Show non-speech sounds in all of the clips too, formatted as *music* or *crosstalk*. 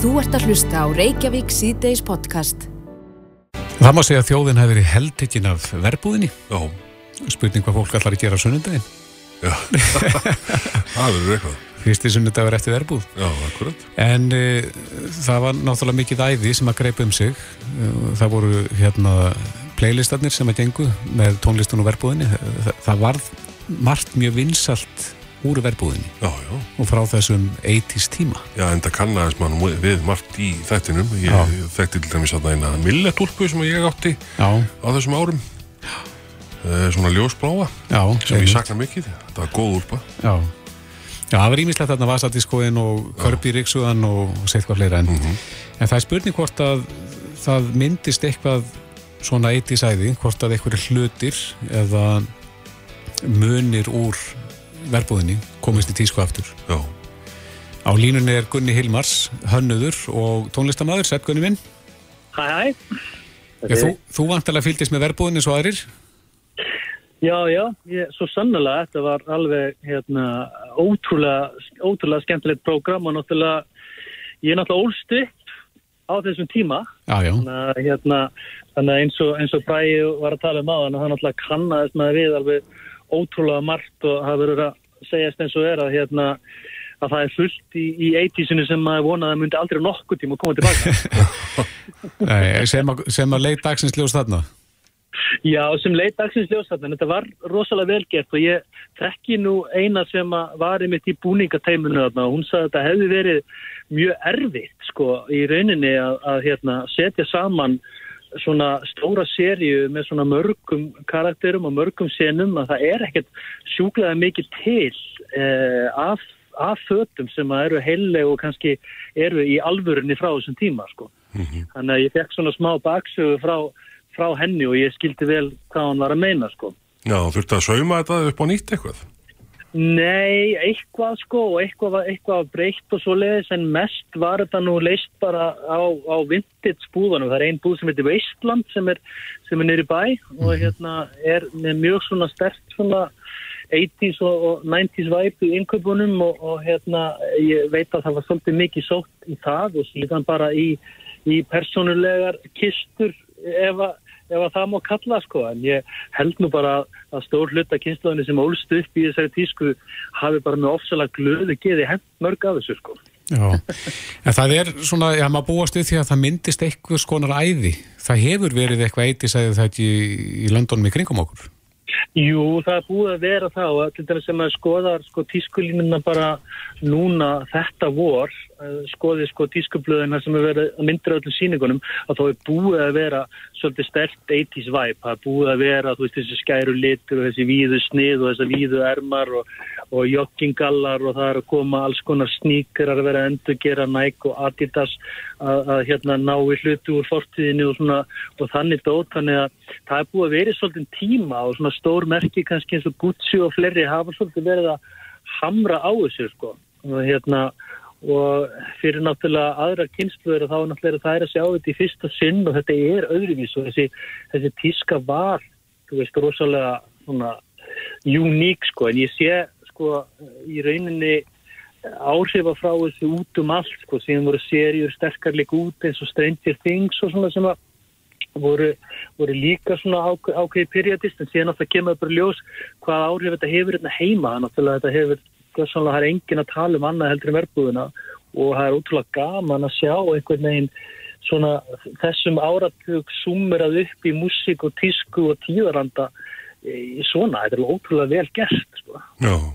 Þú ert að hlusta á Reykjavík síðdeis podcast. Það má segja að þjóðin hefur verið heldekinn af verbúðinni. Já, Spurning hvað fólk allar að gera á sunnundaginn. já. *laughs* það verður eitthvað. Fyrsti sunnudagur eftir verbúð. Já, akkurat. En uh, það var náttúrulega mikið æði sem að greipa um sig. Uh, það voru hérna playlistarnir sem að gengu með tónlistun og verbúðinni. Það, það varð margt mjög vinsalt úr verbúðinni Já, já. og frá þessum 80s tíma. Já, en það kannaðist mann við margt í þættinum. Ég Já. þekkti til dæmis að eina milletúlpu sem ég átti á þessum árum. Uh, svona ljósbláa, já. sem ég sakna mikið. Það var góð úlpa. Já. Já, það var ímislegt þarna Vasadiskóin og Körpi Ríksuðan og seitt hvað fleira en, en það er spurning hvort að það myndist eitthvað svona eitt í sæði, hvort að einhverju hlutir eða munir úr verbúðinni komist í tísku aftur. Já. Á línunni er Gunni Hilmars, hönnuður og tónlistamæður, sett Gunni minn. Hæ, hæ. Já, þú, þú vantilega fylgdist með verbúðinni svo aðrir? Já, já, ég, svo sannlega, þetta var alveg hérna, ótrúlega, ótrúlega skemmtilegt prógram og náttúrulega, ég er náttúrulega ólst upp á þessum tíma, Já, já. þannig að, hérna, þannig að eins og, eins og Bræði var að tala um á þannig að hann náttúrulega kannaðist með við alveg ótrúlega margt og það verður að segjast eins og er að, hérna, að það er fullt í, í 80-sinu sem maður vonaði að myndi aldrei nokkuð tíma að koma tilbaka. *laughs* Nei, sem, að, sem að leit dagsins ljós þarna. Já, sem leit dagsins ljósatna, þetta var rosalega velgert og ég þekki nú eina sem var einmitt í búningateimunu þarna og hún sagði að þetta hefði verið mjög erfitt sko í rauninni að, að hérna, setja saman svona stóra sériu með svona mörgum karakterum og mörgum senum að það er ekkert sjúklega mikið til eh, af, af fötum sem að eru heileg og kannski eru í alvörunni frá þessum tíma sko. Þannig að ég fekk svona smá baksögu frá, frá henni og ég skildi vel hvað hann var að meina sko. Já, þurfti að sauma þetta upp á nýtt eitthvað. Nei, eitthvað sko og eitthvað, eitthvað breytt og svo leiðis en mest var þetta nú leist bara á, á vintage búðanum. Það er ein búð sem heitir Veistland sem er, er nýri bæ og hérna er með mjög svona stert svona 80s og, og 90s væp í inköpunum og, og hérna ég veit að það var svolítið mikið sótt í það og síðan bara í, í persónulegar kistur ef að ef að það má kalla sko en ég held nú bara að- að stór hluta kynnslóðinni sem ólst upp í þessari tísku hafi bara með ofsalega glöðu geði hent mörg af þessu sko. Já, en það er svona, já, maður búast við því að það myndist eitthvað skonar æði. Það hefur verið eitthvað eitt í sæði þetta í, í löndunum í kringum okkur. Jú, það er búið að vera það og til dæmis sem maður skoðar sko tískulínuna bara núna þetta vor, eh, skoði sko tískublöðina sem er verið að myndra öllum síningunum, að þá er búið að vera svolítið stert 80s væp, það er búið að vera, þú veist, þessi skæru litur og þessi víðu snið og þessi víðu ermar og, og joggingallar og það er að koma alls konar sníkar að vera að endurgera Nike og Adidas að, að hérna ná í hlutu úr fortíðinu og svona og þannig dót, þannig að það er búið að vera svolítið tíma og svona stór merki kannski eins og Gucci og fleiri hafa svolítið verið að hamra á þessu sko. Og hérna og fyrir náttúrulega aðra kynsluður þá náttúrulega það er að sjá þetta í fyrsta sinn og þetta er öðruvís og þessi, þessi tíska var, þú veist, rosalega svona uník sko. En ég sé sko í rauninni áhrifa frá þessu út um allt sko, síðan voru serjur sterkarleik út eins og Stranger Things og svona sem að voru, voru líka svona ák ákveði periodist en síðan náttúrulega kemur bara ljós hvað áhrif þetta hefur hérna heima. Náttúrulega þetta hefur, það er engin að tala um annað heldur um verbúðina og það er útrúlega gaman að sjá einhvern veginn svona þessum áratug summerað upp í músík og tísku og tíðaranda svona, þetta er ótrúlega vel gert sko.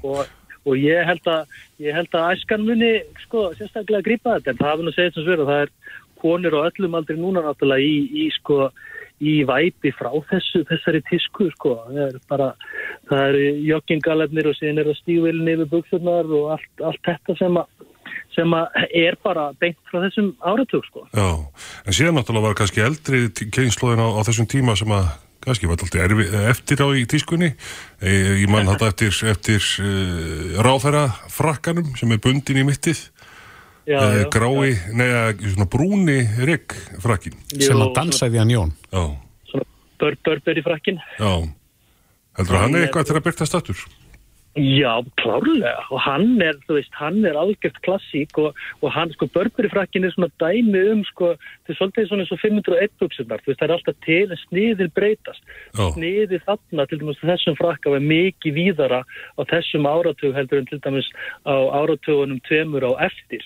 Og, og ég held að ég held að æskan muni sko, sérstaklega að grípa þetta en það hafi nú segið sem sver að það er konur og öllum aldrei núna náttúrulega í, í sko í væpi frá þessu, þessari tísku sko, það er bara það eru joggingalefnir og síðan er það stígvelin yfir buksurnar og allt, allt þetta sem að sem að er bara beint frá þessum áratug sko. já. En síðan náttúrulega var kannski eldri kynnslóðin á, á þessum tíma sem að kannski var alltaf erfi, eftir á í tískunni. E, ég mann þetta eftir, eftir uh, ráðherra frakkanum sem er bundin í mittið. Já, Uh, já, grái, neða, svona brúni rigg frakkin. já. sem að dansaði hann Jón. Já, Svona bör, bör, bör frakkin já. Heldur að hann er eitthvað til að byrta statur? Já, klárlega og hann er, þú veist, hann er algjört klassík og, og hann, sko, Burberry-frakkin er svona dæmi um, sko, þetta er svolítið svona eins og 501 buksunar, þú veist, það er alltaf til sniðir breytast. Já. Sniðir þarna, til dæmis, þessum frakka var mikið víðara á þessum áratug heldur en til dæmis á áratugunum tveimur á eftir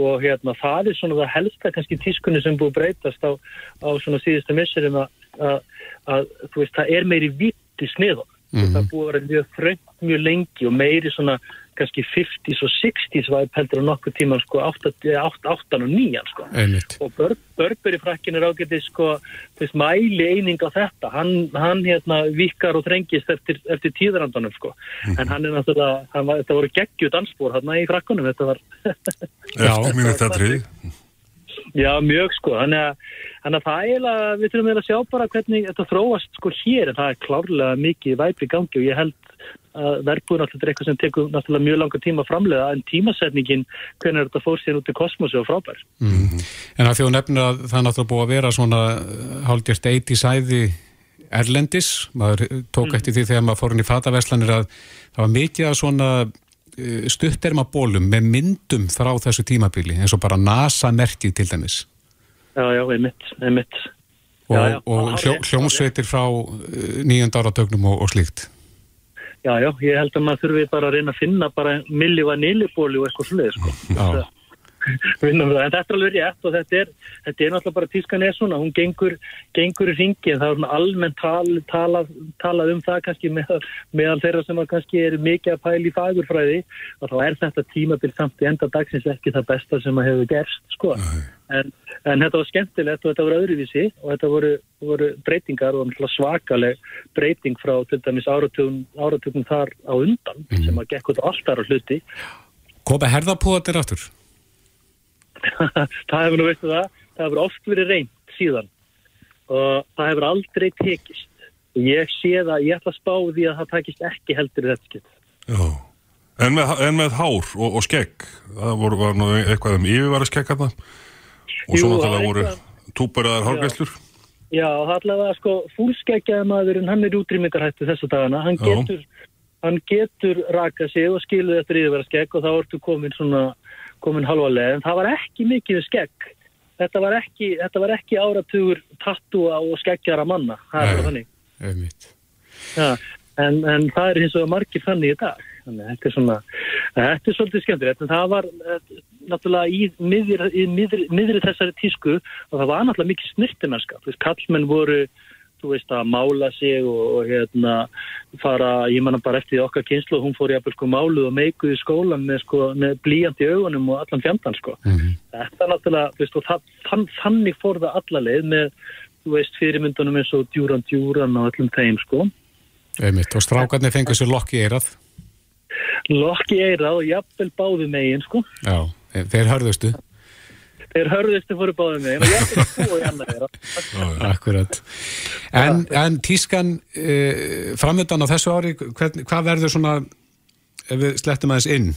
og hérna, það er svona það helsta kannski tískunni sem búið breytast á, á svona síðustu að, að, þú veist, það er meiri vitt í sniðum. Það er búið að vera mjög frönd mjög lengi og meiri svona kannski 50s og 60s væp heldur á nokkuð tíma sko 8, 8, 8 og 9 sko. Einmitt. Og Bör, Börberi frakkin er ágætið sko þess mæli eining á þetta. Hann, hann hérna vikar og þrengist eftir, eftir tíðarandunum sko. En hann er náttúrulega, hann var, þetta voru geggjut anspór hann í frakkunum. Þetta var, Já. *laughs* Eftir mínu þetta já mjög sko. Þannig að, að það er eiginlega, við þurfum eiginlega að sjá bara hvernig þetta þróast sko hér en það er klárlega mikið væp í gangi og ég held að verðbúin alltaf er eitthvað sem tekur náttúrulega mjög langa tíma að framlega en tímasetningin hvernig þetta fór síðan út í kosmosi og frábær. En að þú nefnir að það náttúrulega búið að vera svona hálfgjört eitt í sæði erlendis, maður tók eftir því þegar maður fór inn í fataverslanir að það var mikið að svona stutterma bólum með myndum frá þessu tímabili eins og bara NASA-merkið til dæmis Já, já, einmitt, einmitt. og, Já, já. og hljó, hljómsveitir frá nýjönda áratögnum og, og slíkt Já, já, ég held að maður þurfi bara að reyna að finna bara milli vanilibóli og eitthvað sluðið, sko. Já. Vinna með það. En þetta er alveg rétt og þetta er, þetta er náttúrulega bara tískan er svona, hún gengur, gengur í ringi en það er svona almennt tal, talað, talað um það kannski með, meðal þeirra sem kannski er mikið að pæla í fagurfræði og þá er þetta tímabil samt í enda dagsins ekki það besta sem að hefur gerst, sko. En, en þetta var skemmtilegt og þetta voru öðruvísi og þetta voru, voru breytingar og svakaleg breyting frá til dæmis áratugum, áratugum þar á undan sem að gekk út alltaf á hluti. Koma herðapúðatir aftur? *laughs* það hefur nú veistu það, það hefur oft verið reynd síðan og það hefur aldrei tekist. Og ég sé það, ég ætla að spá því að það takist ekki heldur í þetta. Já. En en með hár og, og skegg, það voru, var nú eitthvað um yfirvara skegg að það og svo náttúrulega voru túberaðar hárgæslur. Já, það allavega sko fúlskeggjaði maðurinn, hann er útrýmingarhættu þessu dagana, hann getur, hann getur raka sig og skiluði eftir yfirvara skegg og þá ertu komin svona, komin halvalega, en það var ekki mikið skegg. Þetta var ekki, þetta var ekki áratugur tattúa og skeggjara manna, það er þannig. Já, en, en það er eins og margir þannig í dag. Þannig þetta er svona, þetta er svolítið skemmtilegt, en það var eh, náttúrulega í miðri, í miðri, miðri þessari tísku og það var náttúrulega mikið snirtimennska. Þú veist, kallmenn voru, þú veist, að mála sig og, og hérna fara, ég manna bara eftir því okkar kynslu, hún fór jafnvel sko máluð og meikuð í skólan með sko, með blíjant í augunum og allan fjandan sko. Þetta er náttúrulega, þú veist, og það, þann, þannig fór það alla leið með, þú veist, fyrirmyndunum eins og djúran djúran og öllum þeim sko. Einmitt. Og strákarnir fengur sér lokk í eirað lokk í eirað og jafnvel báðu megin sko. Já, þeir hörðustu Þeir hörðustu fóru báðu megin og jafnvel tvo í annar eirað. Akkurat En, en tískan uh, framöndan á þessu ári hvern, hvað verður svona ef við slettum aðeins inn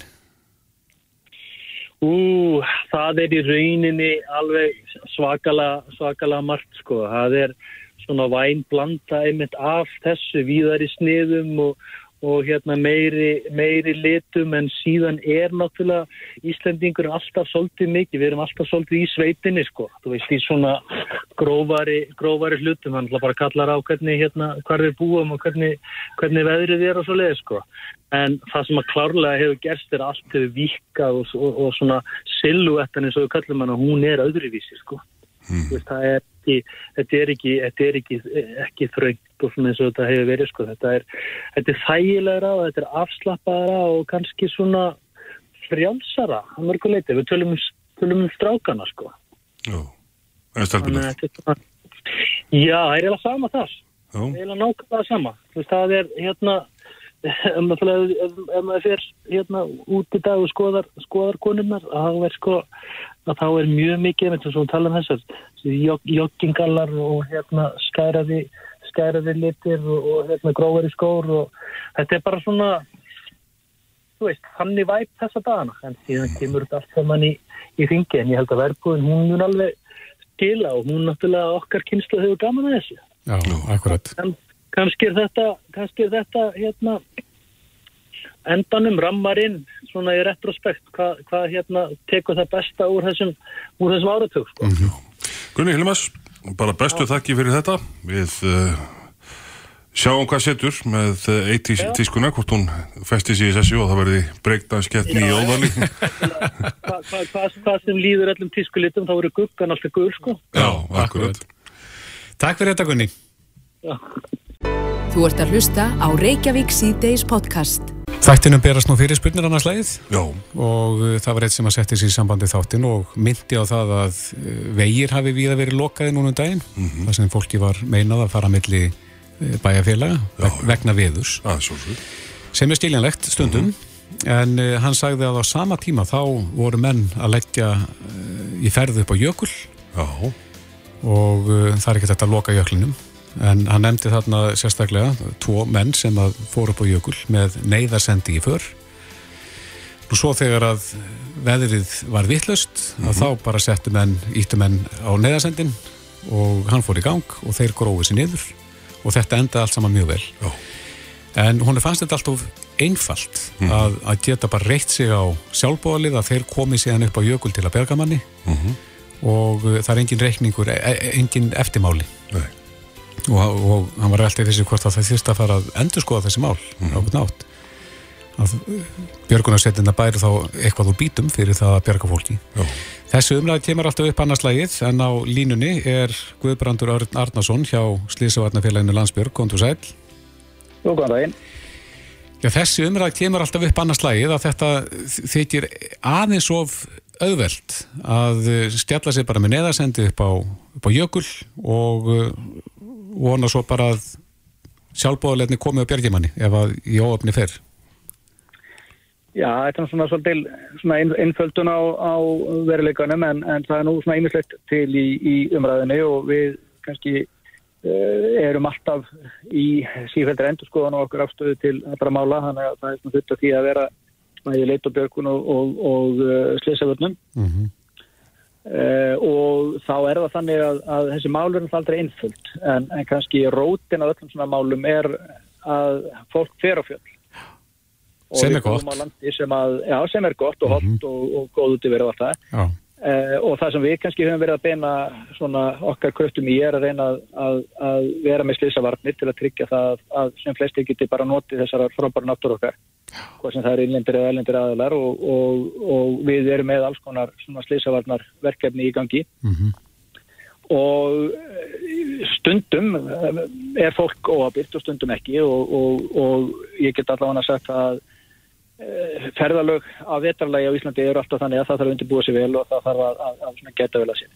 Ú, það er í rauninni alveg svakalega, svakalega margt sko. Það er svona væn blanda einmitt af þessu víðari sniðum og, og hérna meiri, meiri litum en síðan er náttúrulega Íslendingur alltaf svolítið mikið, við erum alltaf svolítið í sveitinni sko, þú veist í svona grófari, grófari hlutum, hann bara kallar á hvernig hérna, hvar við búum og hvernig, hvernig veðrið er og svo leið sko. En það sem að klárlega hefur gerst er allt hefur vikað og, og, og svona silhuettan eins og við kallum hana, hún er öðruvísi sko. Þú Veist, það er ekki, þetta er ekki, þetta er ekki, ekki þröngt og svona eins og þetta hefur verið sko. Þetta er, þetta er þægilegra og þetta er afslappaðara og kannski svona frjálsara á mörguleiti. Við tölum, um- tölum um strákana sko. Já. Að þetta er svona, já, það er eiginlega sama þar. Það er eiginlega nákvæmlega sama. Þú veist, það er hérna, *laughs* ef maður, ef, ef maður fer hérna út í dag og skoðar, skoðar konunnar, það er sko, þá er mjög mikið, eins og svo tala um þessar, þessi joggingallar og hérna skæraði, skæraði litir og, og hérna grófari skór og þetta er bara svona, þú veist, þannig væp þessa dagana, en síðan kemur þetta allt saman í, í ringi, en ég held að verðbúin, hún mun alveg skila og hún náttúrulega okkar kynslu hefur gaman að þessu. Já, akkurat En kannski er þetta, kannski er þetta hérna, endanum rammarinn svona í retrospekt hvað hva, hérna tekur það besta úr þessum, úr þessum áratug sko. Mm -hmm. Gunni Hilmas, bara bestu Já. þakki fyrir þetta. Við uh, sjáum hvað setur með eitt í tískuna hvort hún festis í sessu og það verði breykdanskeppni í óðali. *laughs* Hvað hva, hva, hva sem líður öllum tískulitum þá verður guggan alltaf gull sko. Já, akkurat. Takk fyrir þetta Gunni. Já Þú ert að hlusta á Reykjavík C-Days podcast. Þættinum berast nú fyrir spurnir annars leið Já. og uh, það var eitt sem að setja sér í sambandi þáttin og myndi á það að uh, vegir hafi við að verið lokaði núna um daginn mm -hmm. þar sem fólki var meinað að fara milli uh, bæjarfélaga veg, vegna veðus ah, sem er stíljanlegt stundum mm -hmm. en uh, hann sagði að á sama tíma þá voru menn að leggja uh, í ferðu upp á jökul Já. og uh, það er ekki þetta að loka jöklinum en hann nefndi þarna sérstaklega tvo menn sem að fóru upp á jökul með neyðarsendi í för og svo þegar að veðrið var vittlust mm -hmm. þá bara settu menn, íttu menn á neyðarsendin og hann fór í gang og þeir gróði sér niður og þetta enda allt saman mjög vel Já. en hún fannst þetta alltaf einfalt mm -hmm. að, að geta bara reitt sig á sjálfbóðalið að þeir komi síðan upp á jökul til að berga manni mm -hmm. og það er engin reikningur, e, e, engin eftirmáli Nei og, og hann var alltaf þessi hvort að það þýrst að fara að endur skoða þessi mál mm. á hvern átt að björgunarsettina bæri þá eitthvað úr bítum fyrir það að björga fólki. Já. þessu umlæði kemur alltaf upp annars lagið en á línunni er Guðbrandur Örn Arnason hjá Slísavarnafélaginu Landsbjörg, kontur sæl Jú, góðan daginn. Já, þessi umræð kemur alltaf upp annars lagið að þetta þykir aðeins of auðvelt að stjalla sig bara með neðarsendi upp á, upp á jökul og vona svo bara að sjálfbóðulegni komið á björgimanni ef að í óöfni fer Já, þetta er svona svolítil svona einföldun á, á veruleikanum en, en það er nú svona einmislegt til í, í umræðinu og við kannski uh, erum alltaf í sífældir endurskoðan og okkur afstöðu til bara mála, þannig að það er svona þetta því að vera í leit og og, og, og eh, slísavörnum mm -hmm. Uh, og þá er það þannig að, að þessi málur er aldrei einföld en, en kannski rótin af öllum svona málum er að fólk fer á fjöld sem er gott. sem, að, já, sem er gott og hot mm -hmm. og, og góð út í verið alltaf uh, og það sem við kannski höfum verið að beina okkar kröftum í er að reyna að, að vera með slísavarnir til að tryggja það að sem flesti geti bara notið þessara frábæra náttúr okkar hvað sem það er innlendir eða ellendir aðalar og, og, og við erum með alls konar slísavarnar verkefni í gangi mm -hmm. og eh, stundum eh, er fólk óabilt og stundum ekki og, og ég get allavega sagt að eh, ferðalög af vetarlægi á Íslandi eru alltaf þannig að það þarf að undirbúa sér vel og það þarf að, að, að geta vel að sér.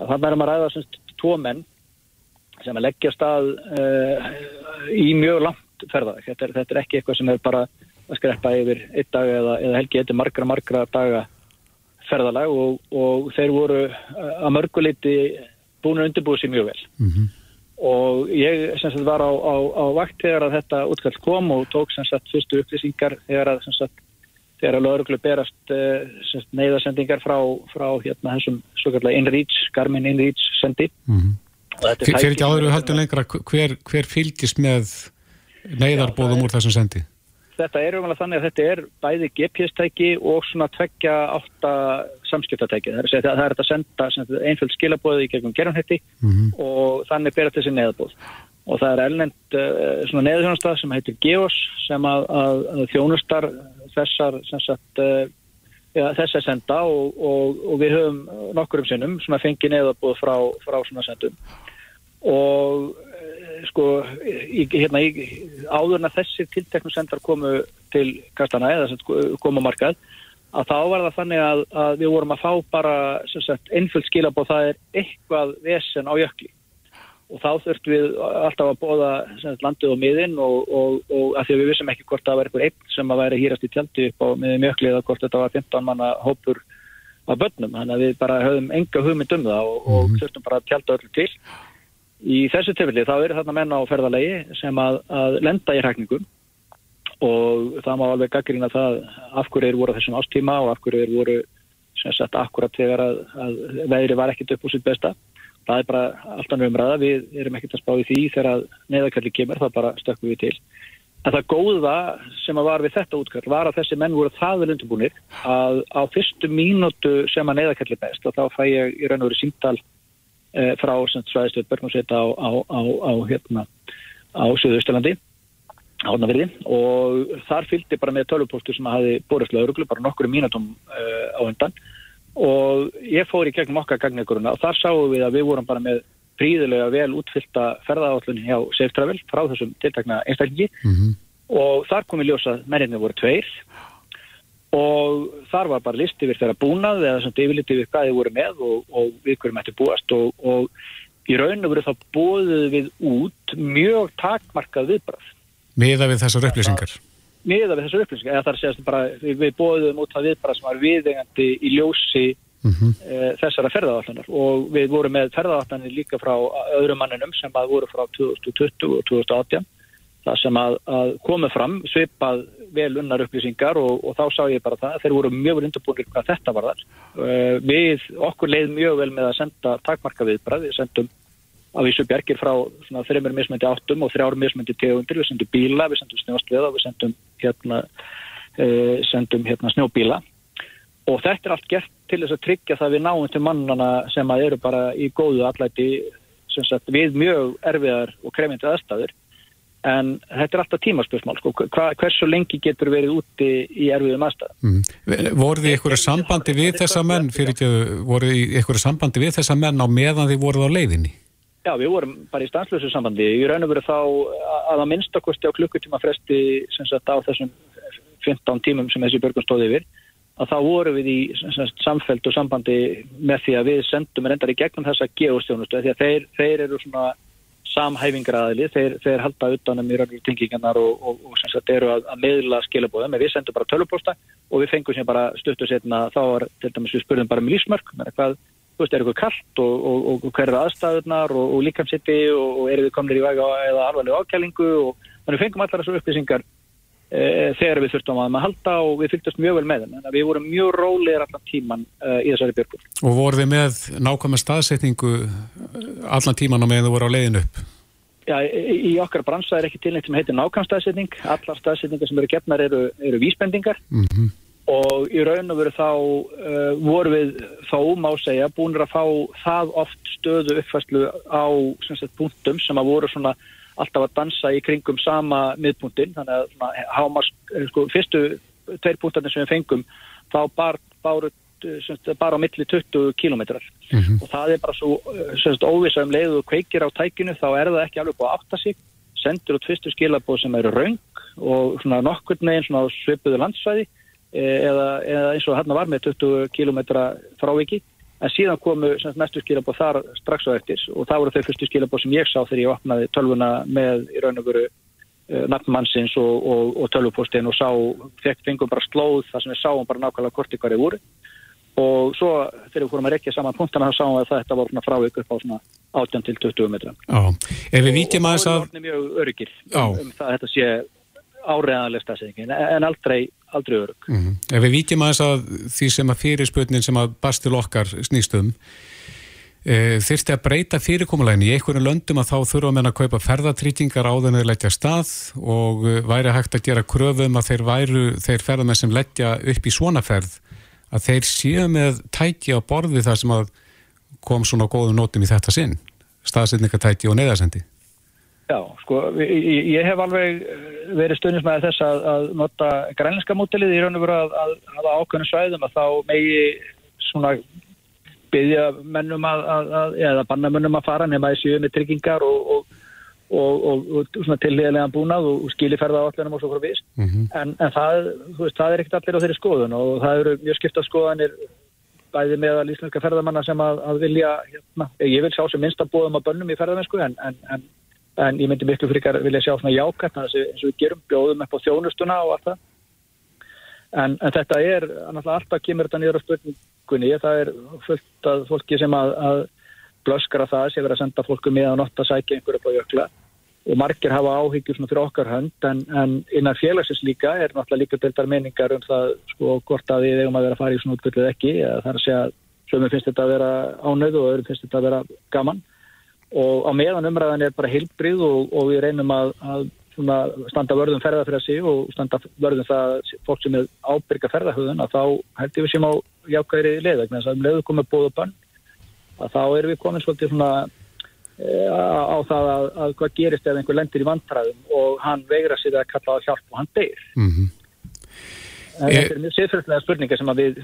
Þannig er maður að ræða tvo menn sem að leggja stað uh, í mjög langt ferðalæg. Þetta, þetta er ekki eitthvað sem er bara að skreppa yfir einn dag eða, eða helgi eitthvað margra, margra daga ferðalag og, og þeir voru eh, að mörguleiti búin að undirbúið sér mjög vel mm -hmm. og ég sem sagt var á, á, á vakt þegar að þetta útkall kom og tók sem sagt fyrstu upplýsingar þegar að sem sagt þegar að lögurglu berast uh, neyðarsendingar frá, frá hérna þessum svo kallar InReach, Garmin InReach sendi mm -hmm. Fyrir ekki áður við höldum lengra hver, hver fylgist með neyðarbóðum úr þessum sendi? Þetta er umvel að þannig að þetta er bæði GPS-tæki og svona tveggja átta samskiptatæki. Það er, það er að senda einfjöld skilabóði í gegnum gerðanhetti mm -hmm. og þannig bera þessi neðabóð. Og það er elnend uh, svona neðhjónastað sem heitir Geos sem að, að, að þjónustar þessar sem sagt, uh, ja, þess að senda og, og, og við höfum nokkur um sinnum svona fengið neðabóð frá, frá svona sendum. Og sko, í, hérna, í, áður en að þessi tilteknum sendar komu til kastana eða komu markað, að þá var það þannig að, að við vorum að fá bara einföld skilabóð það er eitthvað vesen á jökli. Og þá þurftum við alltaf að bóða landið og miðinn og, og, og að því að við vissum ekki hvort það var einhver einn sem að væri hýrast í tjaldi upp á miðum jökli eða hvort þetta var 15 manna hópur af börnum, þannig að við bara höfum enga hugmynd um það og, og mhm. þurftum bara að tjalda öllu til Í þessu tilfelli þá eru þarna menna á ferðalegi sem að, að lenda í hrækningum og það má alveg gaggrina það af hverju eru voru á þessum ástíma og af hverju eru voru sem sagt akkurat þegar að, að veðri var ekkit upp úr sitt besta. Það er bara alltaf umræða, við erum ekkit að spá í því þegar neðakalli kemur, það bara stökkum við til. En það góða sem að var við þetta útkall var að þessi menn voru það vel undirbúinir að á fyrstu mínútu sem að neyðakalli best og þá fæ ég í raun og veru símtal eh, frá svæðistöð Börgmarsveita á, á, á, á, hérna, átnaverði og þar fylgdi bara með tölvupóstur sem hafi borist lauruglu bara nokkru mínutum uh, á undan. Og ég fór í gegnum okkar gagneguruna og þar sáum við að við vorum bara með príðilega vel útfyllta ferðaállunni hjá Safe Travel frá þessum tiltakna einstaklingi. Mm -hmm. og þar kom við ljósa að menninni voru tveir og þar var bara listi við þeirra búnað eða svona yfirliti við hvað þið voru með og, og við hverjum ætti búast og, og í raun og veru þá bóðuð við út mjög takmarkað viðbrað Miða við þessar upplýsingar? Miða við þessar upplýsingar, eða þar séast bara við bóðuðum út það viðbrað sem var viðengandi í ljósi mm -hmm. e, þessara ferðavallunar og við vorum með ferðavallanir líka frá öðrum manninum sem að voru frá 2020 og 2018 það sem að, að komu fram svipað vel unnar upplýsingar og, og þá sá ég bara það þeir voru mjög vel undirbúinir hvað þetta var þar. E, við okkur leið mjög vel með að senda takmarka viðbrað við sendum á vísu bjergir frá þreymur mismöndi áttum og þrjár mismöndi tegundir. Við sendum bíla, við sendum snjóstveða við sendum hérna, e, sendum hérna snjóbíla. Og þetta er allt gert til þess að tryggja það við náum til mannana sem að eru bara í góðu allæti við mjög erfiðar og kremindi aðstæður en þetta er alltaf tímaspörsmál sko. Hva, hversu lengi getur verið úti í erfiðum aðstæðum mm. voru þið ykkur sambandi við þessa menn fyrir ekki voru þið ykkur sambandi við þessa menn á meðan þið voruð á leiðinni Já, við vorum bara í stanslösu sambandi. Ég raun og veru þá að að minnstakosti á klukkutíma fresti sagt, á þessum 15 tímum sem þessi börgun stóði yfir að þá voru við í sagt, samfelt og sambandi með því að við sendum reyndar í gegnum þessa geostjónustu því að þeir, þeir eru svona samhæfingraðili, þeir, þeir halda utanum í raun og veru tengingarnar og, og, og sagt, eru að, að meðla skilabóðum við sendum bara tölupósta og við fengum sér bara stuttu setna þá var til dæmis við spurðum bara með lífsmörk með hvað þú veist, er eitthvað kallt og, og, hver eru aðstæðunar og, líkamsitti og eru við komnir í væga eða alvarlega ákjælingu og þannig fengum allar þessu upplýsingar þegar við þurftum að maður halda og við fylgdast mjög vel með þeim, en við vorum mjög rólegir allan tíman e, í þessari björgur. Og voru þið með nákvæmlega staðsetningu allan tíman á meðan þú voru á leiðin upp? Já, í, okkar bransa er ekki tilnægt sem heitir nákvæmst staðsetning, allar staðsetningar sem eru gefnar eru, eru vísbendingar mm -hmm og í raun og veru þá uh, voru við þá, má segja, búinir að fá það oft stöðu uppfæslu á sagt, punktum sem að voru svona alltaf að dansa í kringum sama miðpunktin, þannig að svona, hámars, eh, sko, fyrstu tveir punktarnir sem við fengum, þá bar, báru sagt, bara á milli 20 kílometrar mm -hmm. og það er bara svo óvisa um leiðu og kveikir á tækinu þá er það ekki alveg búið að átta sig. Sendur út fyrstu skilabóð sem eru raung og svona nokkur neginn svona svipuðu landsvæði Eh, eða, eða eins og hann var með 20 km fráviki en síðan komu næstu skilabóð þar strax á eftir og það voru þau fyrstu skilabóð sem ég sá þegar ég opnaði tölvuna með í raun og veru uh, nafnmannsins og, og, og tölvupóstin og sá, fengum bara slóð þar sem við sáum bara nákvæmlega ykkur er úr og svo þegar við fórum að rekja saman punktana þá sáum við að þetta var frávik upp á svona 18 til 20 metra. Já, ef við vítjum að þess að og það er mjög öryggir um, um það að þetta sé áreðanlega stafsendingin en aldrei, aldrei örug. Mm -hmm. Ef við vítjum að þess að því sem að fyrirspötnin sem að bastil okkar snýstum e, þurfti að breyta fyrirkomulegin í einhverju löndum að þá þurfa menn að kaupa ferðatrýtingar á þenni leggja stað og væri hægt að gera kröfum að þeir væru, þeir ferðamenn sem leggja upp í svona ferð að þeir séu með tæki á borði þar sem að kom svona góðum nótum í þetta sinn staðsetningatæki og neðarsendi. Já, sko, ég, ég hef alveg verið stundismæðið þess að, að nota grænlenska mótilið í raun og veru að, að hafa ákveðinu svæðum að þá megi svona byggja mennum að, eða banna mennum að fara nema þessi með tryggingar og, og, og, og svona tilhíðilega búnað og skiliferða á allinum og svo frá vist. Mm -hmm. en, en það, veist, það er ekkert allir á þeirri skoðun og það eru mjög skipta skoðanir bæði með að líslenska ferðamanna sem að vilja, hérna, ég vil sjá sem minnst að bóðum að bönnum í ferðamennsku en, en, en en ég myndi miklu fríkar vilja sjá svona jákvæmt eins og við gerum, bjóðum upp á þjónustuna og allt það. En, en þetta er, alltaf kemur þetta nýður á spurningunni, það er fullt af fólki sem að, að blöskara það sem verður að senda fólku með að notta sækja einhverju på jökla. Og margir hafa áhyggjur svona fyrir okkar hönd en, en innan félagsins líka er náttúrulega líka deildar meningar um það sko hvort að við eigum að vera að fara í svona útbyrðið ekki, það er að segja sömur finnst þetta að vera ánöð og öðrum finnst þetta að vera gaman og á meðan umræðan er bara heilbrið og, og við reynum að, að standa vörðum ferðarfresi og standa vörðum það fólk sem er ábyrga ferðarhauðun að þá held ég við sem á jákvæðri leið vegna þess að um leiðu komið bóð og bann að þá erum við komin svolítið svona e, á það að, að hvað gerist ef einhver lendir í vantræðum og hann veigra sér að kalla á hjálp og hann deyr. Mm -hmm. En þetta er mjög siðfjörðlega spurningar sem við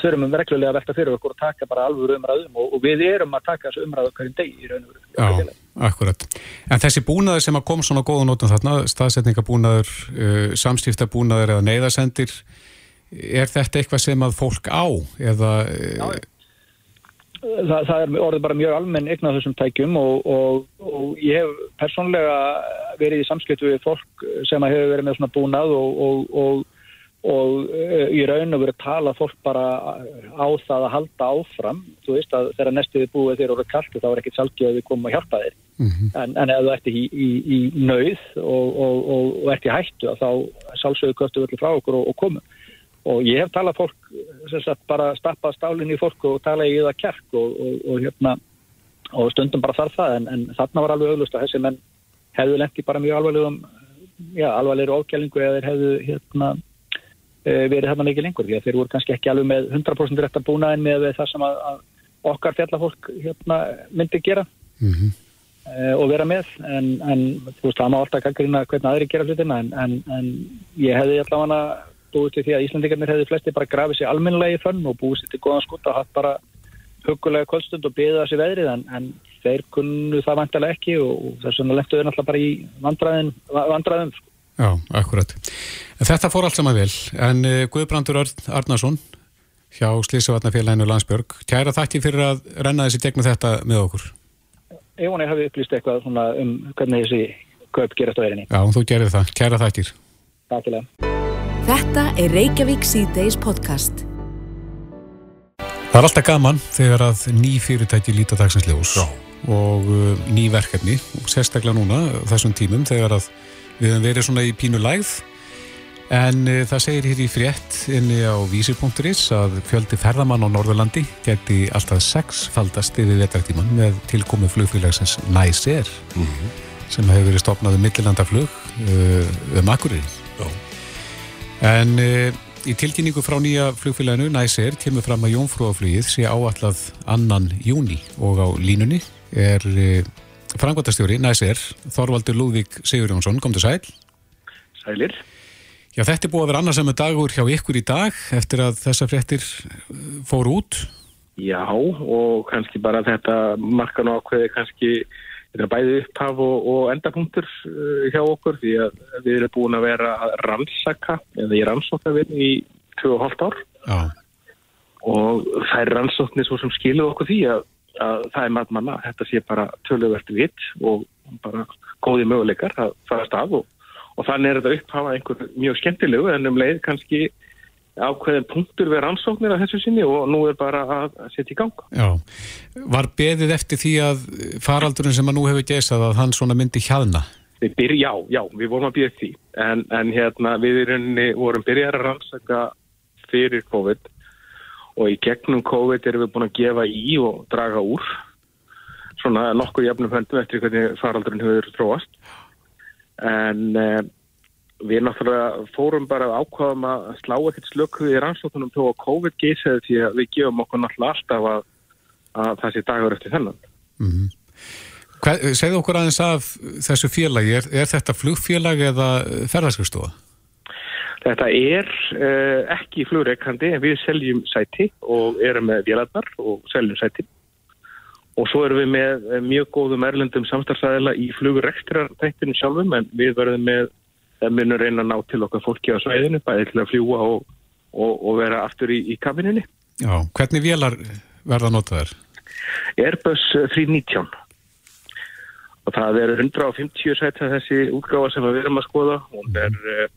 þurfum um reglulega að velta fyrir okkur og taka bara alveg umræðum og, og við erum að taka þessu umræðu hverjum deg í raun og veru. Já, akkurat. En þessi búnaður sem að kom svona góða nótum þarna, staðsetningabúnaður, uh, samstíftabúnaður eða neyðasendir, er þetta eitthvað sem að fólk á? Eða, Já, það, það er orðið bara mjög almenn eignað þessum tækjum og, og, og ég hef persónlega verið í samskiptu við fólk sem að hefur verið með svona búnað og og uh, í raun og að tala fólk bara á það að halda áfram. Þú veist að þegar næstuði búið þeir eru kallt þá er ekkert salgið að við komum að hjálpa þeir mm -hmm. en, en ef þú ert í, í, í nöyð og, og, og, og ert í hættu þá sálsögur köftu öllu frá okkur og komum. Og ég hef talað fólk sagt, bara stappa stálinn í fólk og tala í það kjark og hérna og stundum bara þarf það. En, en þarna var alveg auðlust að þessi menn hefðu lengt í bara mjög alvarlegum já, alvarlegri ofkjælingu eða þeir hefðu hérna Eh, verið þarna mikið lengur því að þeir voru kannski ekki alveg með 100% rétt að búna en með það sem að, að okkar fjallafólk hérna, myndi gera mm -hmm. uh, og vera með en, en þú veist það má alltaf gangrýna hvernig aðri gera hlutina en, en, en ég hefði allavega búið til því að Íslandikarnir hefði flesti bara grafið sér almennilega í fönn og búið sér til góðan skút og hatt bara hugulega kvöldstund og beðið það sér veðrið en þeir kunnu það vantilega ekki og þess vegna lengtuðu náttúrulega bara í vandraðin, vandraðum sko. Já, akkurat. Þetta fór allt saman vel, en uh, Guðbrandur Arnarsson hjá Slísavatnafélaginu Landsbjörg, kæra þakki fyrir að renna þessi tegnum þetta með okkur. Ég vona ég hafi upplýst eitthvað um hvernig þessi kaup gerast á erinni. Já, þú gerir það. Kæra þakkir. Takk til það. Þetta er Reykjavík C-Days podcast. Það er alltaf gaman þegar að ný fyrirtæki líta dagsins ljós og uh, ný verkefni og sérstaklega núna þessum tímum þegar að Við höfum verið svona í pínu lægð en uh, það segir hér í frétt inni á vísir.is að fjöldi ferðamann á Norðurlandi geti alltaf sexfaldast yfir vetartíman með tilkomi flugfélagsins Næser mm -hmm. sem hefur verið stopnað um millilandaflug uh, um Akureyri. En uh, í tilkynningu frá nýja flugfélaginu Næser kemur fram að Jónfrúaflugið sé áallad annan júni og á línunni er Frangvandastjóri, næsir, Þorvaldur Lúðvík Sigur Jónsson, kom til sæl. Sælir. Já, þetta er búið að vera annarsamma dagur hjá ykkur í dag eftir að þessa fréttir uh, fóru út. Já, og kannski bara þetta markan og ákveði kannski bæði upphaf og, og endapunktur uh, hjá okkur því að við erum búin að vera að rannsaka, eða ég rannsóka við í 2,5 ár. Já. Og það er rannsóknir svo sem skiluð okkur því að að það er maður manna, þetta sé bara töluvert vitt og bara góði möguleikar að fara stað og, og þannig er þetta upphafa einhver mjög skemmtilegu en um leið kannski ákveðin punktur við rannsóknir af þessu sinni og nú er bara að setja í ganga. Já, var beðið eftir því að faraldurinn sem að nú hefur geysað að hann svona myndi hjaðna? Byr, já, já, við vorum að býða því en, en hérna við í rauninni vorum byrjar að rannsaka fyrir COVID og í gegnum COVID erum við búin að gefa í og draga úr svona nokkuð jafnum höndum eftir hvernig faraldurinn hefur tróast en eh, við náttúrulega fórum bara ákvaðum að slá ekkert slökuði í rannsóknum þó að COVID geysaði því að við gefum okkur náttúrulega alltaf að, að það sé dagur eftir þennan mm -hmm. Segðu okkur aðeins af þessu félagi, er, er þetta flugfélag eða ferðarskristofa? Þetta er uh, ekki flugreikandi en við seljum sæti og erum með vélarnar og seljum sæti og svo erum við með eh, mjög góðum erlendum samstarfsæðila í flugrekstrartæktinu sjálfum en við verðum með það munur reyna að ná til okkar fólki á svæðinu bæðið til að fljúa og, og, og vera aftur í, í kabininni. Já, hvernig vélar verða notaður? Airbus 319 og það eru 150 sæti þessi útgáfa sem við erum að skoða og það er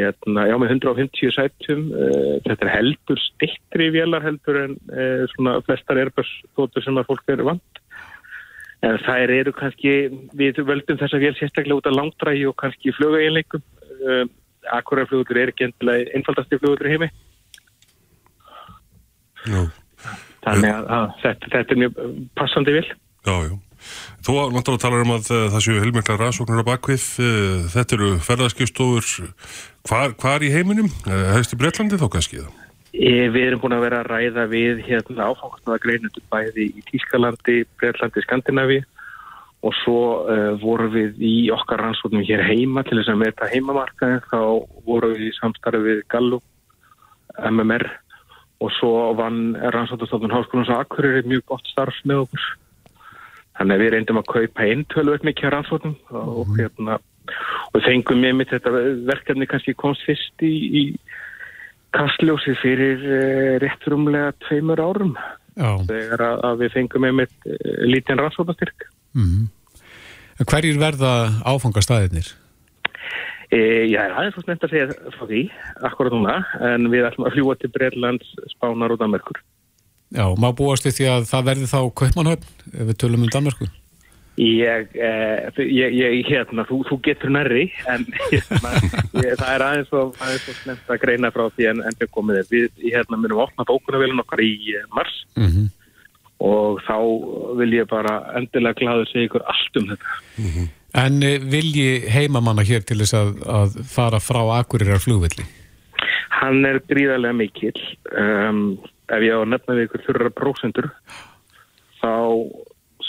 hérna, já með 150 sætum uh, þetta er heldur stittri vélar heldur en uh, svona flestar erbjörnstótur sem að fólk eru vant. En þær eru kannski við völdum þessa vél sérstaklega út af langdrægi og kannski flögaeinleikum uh, akkuraflugur er ekki endilega einfaldasti flugur í heimi. Já. þannig að, að þetta, þetta er mjög passandi vil Já, já Þú náttúrulega talar um að uh, það séu heilmikla rannsóknir á bakvið. Uh, þetta eru ferðarskipstofur hvar, hvar í heiminum? Uh, Hefst í Breitlandi þá kannski það? Við erum búin að vera að ræða við hérna áfangasnaða greinundur bæði í Tískalandi, Breitlandi, Skandinavi og svo uh, vorum við í okkar rannsóknum hér heima til þess að meta heimamarkaðin þá vorum við í samstarfi við Gallup, MMR og svo vann rannsóknastofnun Háskólans og Akureyri mjög gott starf með okkur. Þannig að við reyndum að kaupa einn tölvöld mikið á rannsóknum og hérna og við fengum með mitt þetta verkefni kannski komst fyrst í, í kastljósi fyrir uh, réttrumlega tveimur árum Já. þegar að, að við fengum með mitt uh, lítinn rannsóknastyrk. Mm. Hverjir verða áfangastæðinir? E, já, það er svo snemt að segja frá því, akkurat núna, en við ætlum að fljúa til Breitlands, Spánar og Danmarkur. Já, má búast við því að það verði þá Kaupmannhöfn ef við tölum um Danmarku? Ég, eh, ég, ég, hérna, þú, þú getur nærri, en *laughs* hérna, ég, það er aðeins svo, aðeins svo snemt að greina frá því en, en við komið þér. Við hérna, munum opna bókunarvelin okkar í eh, mars Mm -hmm. og þá vil ég bara endilega glaður segja ykkur allt um þetta. En eh, vilji heimamanna hér til þess að, að fara frá Akureyrar flugvelli? Hann er gríðarlega mikill. Um, ef ég á að nefna við ykkur þurra prósendur, þá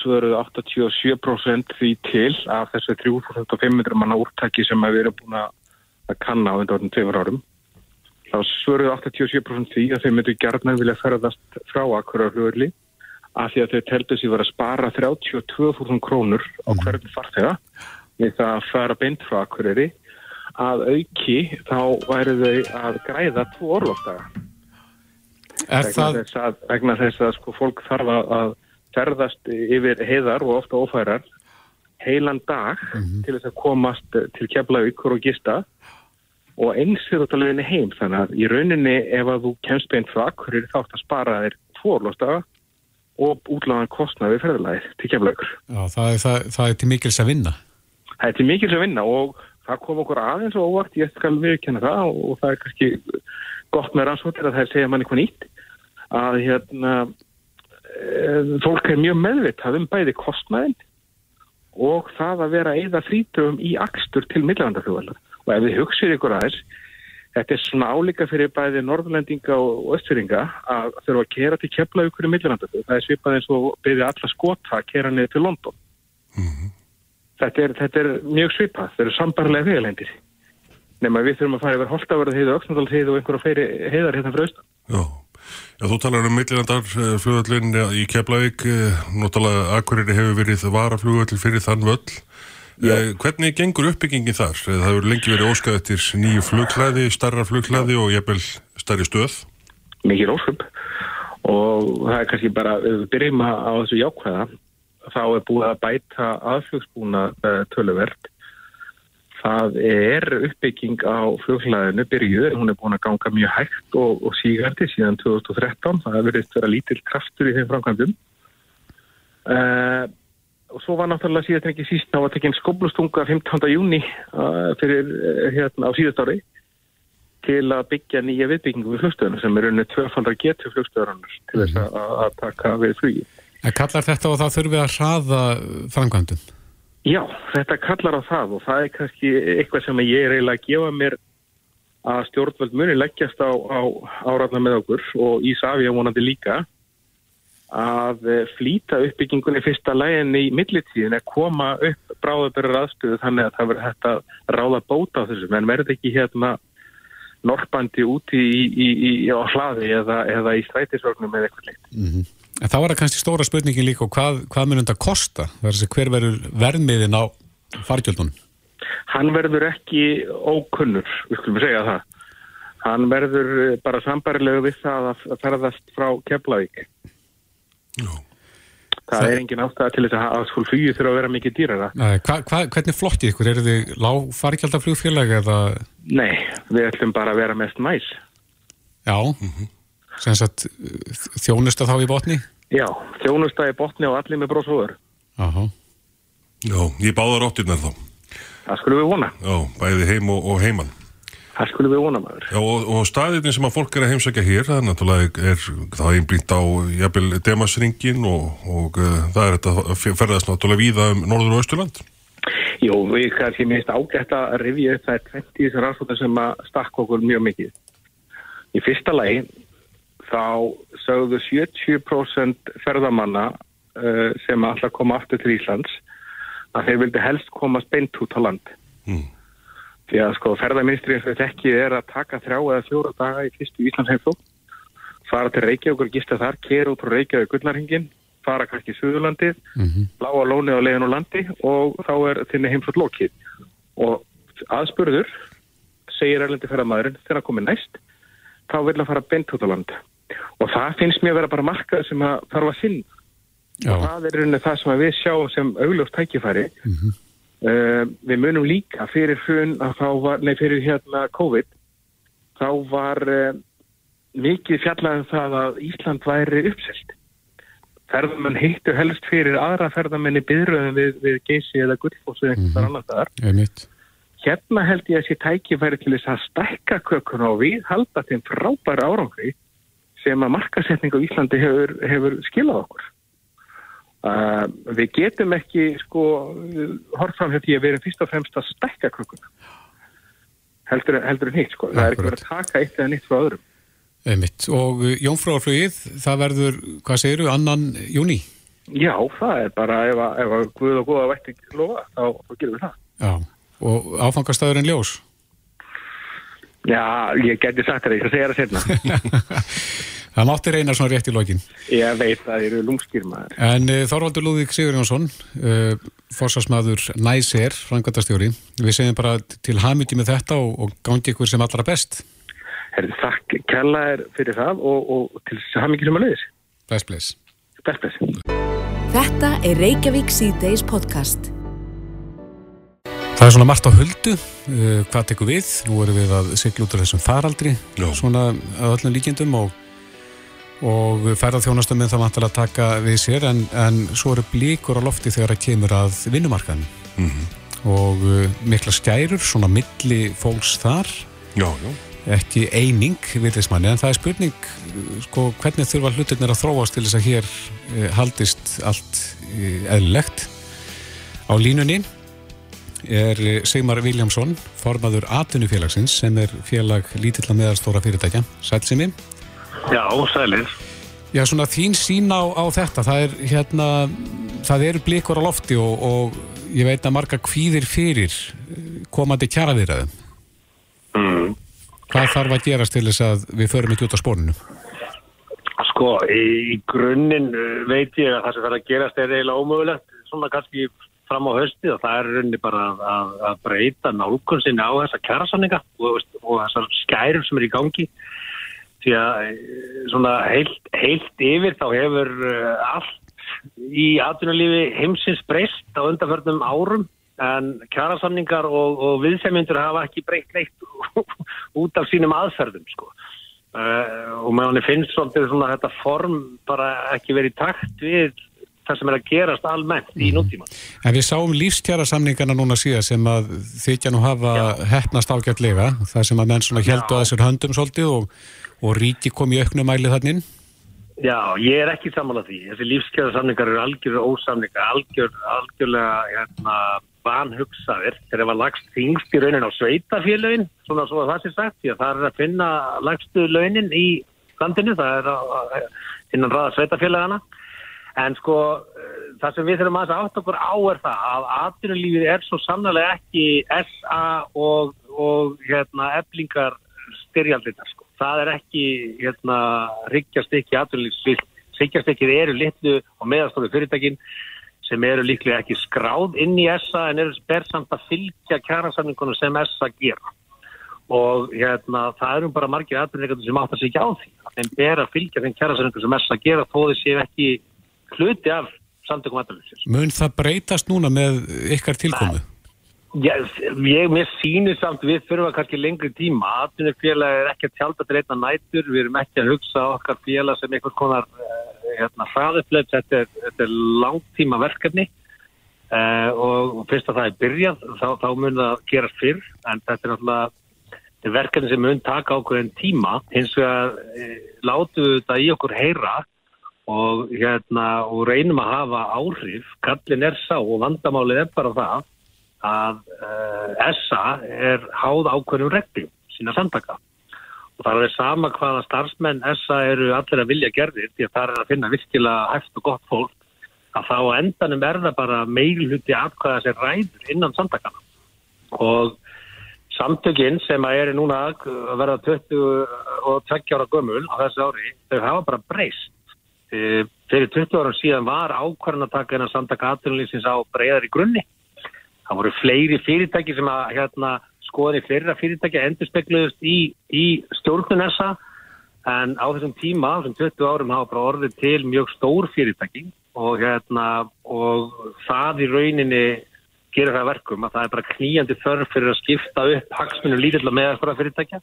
svöruðu 87% því til af þessu 3500 manna úrtaki sem við erum búin að kanna á undan tveimur árum. Þá svöruðu 87% því að þeir myndu gerðna vilja ferðast frá Akureyrar af því að þau teldu sér vera að spara 32.000 krónur á hverjum farþega við það að fara beint frá Akureyri að auki þá væru þau að græða tvo orlofdaga. Vegna það, þess að, vegna þess að sko fólk þarf að- ferðast yfir heiðar og ofta ófærar heilan dag til þess að komast til Keflavíkur og gista og eins er þetta leiðinni heim þannig að í rauninni ef að þú kemst beint frá Akureyri þá átt að spara þér tvo orlofdaga og útláðan kostnaði ferðalagið til Keflavíkur. já, það, er, það, það er til mikils að vinna. Það er til mikils að vinna og það kom okkur aðeins og óvart, ég skal viðkjanna það og, það er kannski gott með rannsóttir að það segja mann eitthvað nýtt að hérna e, fólk er mjög meðvitað um bæði kostnaðin og það að vera eða frítöfum í akstur til millavandaflugvallar og ef þið hugsið ykkur aðeins þetta er svona álíka fyrir bæði norðlendinga og östfyringa að þurfa að kera til kepla ykkur í millavandaflug það er svipað eins og byrði alla skota að kera niður til London. Þetta, er, þetta er mjög svipað. Þetta eru sambarlega vegalendir. Nema við þurfum að fara yfir Holtavörð heiðu, Öksnadal heiðu og einhverja heiðar hérna fyrir austan Já. Já, þú talar um millilandar flugvöllin í Keflavík, eh, náttúrulega Akureyri hefur verið varaflugvöll fyrir þann völl. Eh, Hvernig gengur uppbyggingin þar? Eh, Það hefur lengi verið óskað eftir nýju flugklæði, starra flugklæði og jafnvel starri stöð. mikið ósköp og það er kannski bara, ef við byrjum á þessu jákvæða þá er búið að bæta aðflugsbúna töluvert það er uppbygging á flughlaðinu byrjuð, hún er búin að ganga mjög hægt og, og sígandi síðan 2013 það hefur verið vera lítill kraftur í þeim framkvæmdum uh, og svo var náttúrulega síðast en ekki síst þá var tekinn skoblustunga 15. júni uh, fyrir uh, hérna á síðast ári til að byggja nýja viðbyggingu við flugstöðunum sem er unni tvöfaldar getur flugstöðunar til þess að, að taka við. En kallar þetta og það þurfi að hraða framkvæmdum? Já, þetta kallar á það og það er kannski eitthvað sem ég er eiginlega að gefa mér að stjórnvöld muni leggjast á, á áratna með okkur og Ísafja vonandi líka að eh, flýta uppbyggingunni fyrsta lægin í millitíðin að koma upp bráðabörur aðstöðu þannig að það verður hægt að ráða bóta á þessu, menn verður ekki hérna norrbandi úti í, í, í, á hlaði eða, eða í strætisvögnum eða eitthvað leitt. Mm En þá er það kannski stóra spurningin líka og hvað, hvað mun þetta kosta? Er hver verður verðmiðin á fargjöldunum? Hann verður ekki ókunnur, við skulum segja það. Hann verður eh, bara sambarilegu við það að ferðast frá Keflavík. Já. Það Það- er engin ástæða til þess að, að skul flugið þurfa að vera mikið dýrara. Nei, hva, hva, hvernig flottið ykkur? Eru þið lág fargjaldaflugfélag eða, Nei, við ætlum bara að vera mest næs. já, sem sagt þjónusta þá í botni? Já, þjónustæði botni og allir með bróðsóður. Aha. Já, ég báðar áttirnar þá. Það skulum við vona. Já, bæði heim og, og heiman. Það skulum við vona maður. Já, og, og staðirni sem að fólk er að heimsækja hér, það er náttúrulega er, það einblínt á jafnvel demasringin og, og uh, það er þetta að ferðast náttúrulega víða um Norður og Östurland. Jú, við kannski minnst ágætt að rifja upp það er 20 þessar rannsóknar sem að stakka okkur mjög mikið. Í fyrsta lagi þá sögðu 70% ferðamanna uh, sem alltaf koma aftur til Íslands að þeir vildi helst komast beint út á land. Mm. Því að sko ferðarministri eins og þetta ekki er að taka þrjá eða fjóra daga í fyrstu Íslandsheimfló, fara til Reykjavík og gista þar, kera út frá Reykjavík gullnarhingin, fara kannski í Suðurlandið, mm -hmm. lága lónið á leiðin og landi og þá er þinni heimflótt lokið. Og aðspurður, segir erlendi ferðarmadurinn, þegar það komið næst, þá vil að fara bent út á land. Og það finnst mér að vera bara markað sem að þarf að sinna. Og það er rauninni það sem við sjáum sem augljóft tækifæri. Mm -hmm. Uh, við munum líka fyrir hrun að þá var, nei fyrir hérna COVID þá var uh, mikið fjallaðum það að Ísland væri uppselt ferðamenn hittu helst fyrir aðra ferðamenni byðröðum við, við geysi eða gullfósu eða einhver annar þar hérna held ég að sé tækifæri til þess að stækka kökun og við halda þeim frábæra árangri sem að markasetning á Íslandi hefur, hefur skilað okkur. Uh, við getum ekki sko hort fram því að við erum fyrst og fremst að stekka klukkuna heldur, heldur en hitt sko. Það er ekki verið að taka eitt eða nýtt frá öðrum. Einmitt. og uh, Jónfráflögið það verður, hvað segir þú, annan júni? Já, það er bara ef að, ef að Guð og Góða vætti lofa þá, þá gerum við það. Já, og áfangastæðurinn ljós? Já, ég geti sagt það, ég skal segja það sérna *laughs* Það mátti reyna svona rétt í lokin. Ég veit að það eru lungskýr maður. En uh, Þorvaldur Lúðvík Sigur Jónsson, uh, fórsvarsmaður Næsér, frangandastjóri, við segjum bara til hamiti með þetta og, og gangi ykkur sem allra best. Herði, þakk kella er fyrir það og, og til hamiti sem að leiðis. Bless, bless. Bless, bless. Þetta er Reykjavík C-Days podcast. Það er svona margt á höldu, uh, hvað tekur við? Nú erum við að segla út af þessum faraldri, Já. svona að öllum líkjendum og og ferðarþjónastömmin það vantar að taka við sér en, en svo eru blíkur á lofti þegar það kemur að vinnumarkaðin mm -hmm. og uh, mikla skærur svona milli fólks þar Já, ekki eining við þess manni en það er spurning sko, hvernig þurfa hlutirnir að þróast til þess að hér uh, haldist allt eðlilegt á línunni er Sigmar Viljámsson formaður Atunufélagsins sem er félag lítill að meðarstóra fyrirtækja Sælsimi Já, sælir. Já, svona þín sín á, á þetta, það er hérna, það eru blikur á lofti og, og ég veit að marga kvíðir fyrir komandi kjaraðiraðum. Mm. Hvað þarf að gerast til þess að við förum ekki út á spórninu? Sko, í, grunninn veit ég að það sem verður að gerast er eiginlega ómögulegt, svona kannski fram á hösti og það er rauninni bara að, að, breyta nálgun sinni á þessa kjarasanninga og, og þessar skærum sem er í gangi því að svona heilt, heilt yfir þá hefur uh, allt í atvinnulífi heimsins breyst á undanförnum árum en kjærasamningar og, og viðsemyndur hafa ekki breykt neitt *laughs* út af sínum aðferðum sko. Uh, og hann finnst svolítið svona þetta form bara ekki verið takt við það sem er að gerast almennt mm. í núttíma. En við sáum lífstjara samningarna núna síðan sem að þykja nú hafa Já. hefnast ágætlega, það sem að menn svona heldu að þessur höndum svolítið og og ríki kom í auknumæli þannig? Já, ég er ekki saman að því. Þessi lífskeiðarsamningar eru algjörlega ósamningar, algjör, algjörlega hérna, vanhugsaðir. Þeir var lagst þingst í raunin á sveitafélagin, svona svo að það sé sagt, því að það er að finna lagstu launin í landinu, það er innan raða sveitafélagana. En sko, það sem við þurfum að átt okkur á er það að atvinnulífið er svo sannlega ekki SA og, og hérna, eblingar styrjaldina sko. Það er ekki hérna, riggjast ekki aðvöldið, riggjast ekki eru litlu og meðastofu fyrirtækin sem eru líklega ekki skráð inn í ESA en eru bersamt að fylgja kjærasamningunum sem ESA gera. Og hérna, það eru bara margir aðvöldið sem áttar sig ekki á því. En ber að fylgja þeim kjærasamningunum sem ESA gera þó séu ekki hluti af samtökum aðvöldið. Mun það breytast núna með ykkar tilkomu? Já, ég, mér sýnir samt við þurfum kannski lengri tíma. Aðtunni félag er ekki að tjálta til einna nætur. Við erum ekki að hugsa okkar félag sem einhvers konar uh, hérna, hraðuflöf þetta er, þetta er langtíma verkefni uh, og fyrst að það er byrjað þá, þá mun það gera fyrr. En þetta er náttúrulega verkefni sem mun taka ákveðin tíma. Hins vegar e, látu þetta í okkur heyra og, hérna, og reynum að hafa áhrif. Kallin er sá og vandamálið er bara það að uh, ESA er háð ákveðnum reglum sína samtaka. Og það er sama hvaða starfsmenn ESA eru allir að vilja gerðir því að það er að finna virkilega hægt og gott fólk að þá endanum er það bara meilhutti afkvæða sér ræður innan samtakana og samtökinn sem að er núna að verða 20 og 20 ára gömul á þessu ári, þau hafa bara breyst. E, fyrir 20 ára síðan var ákvarðan að taka hennar samtaka aðtunulísins á breyðar í grunni. Það voru fleiri fyrirtæki sem að hérna, skoðin í fleira fyrirtæki endur spekluðust í, í stjórnun þessa en á þessum tíma, á þessum 20 árum hafa bara orðið til mjög stór fyrirtæki og, hérna, og það í rauninni gerir það verkum að það er bara kníjandi þörf fyrir að skipta upp hagsmunum lítill með fyrirtækja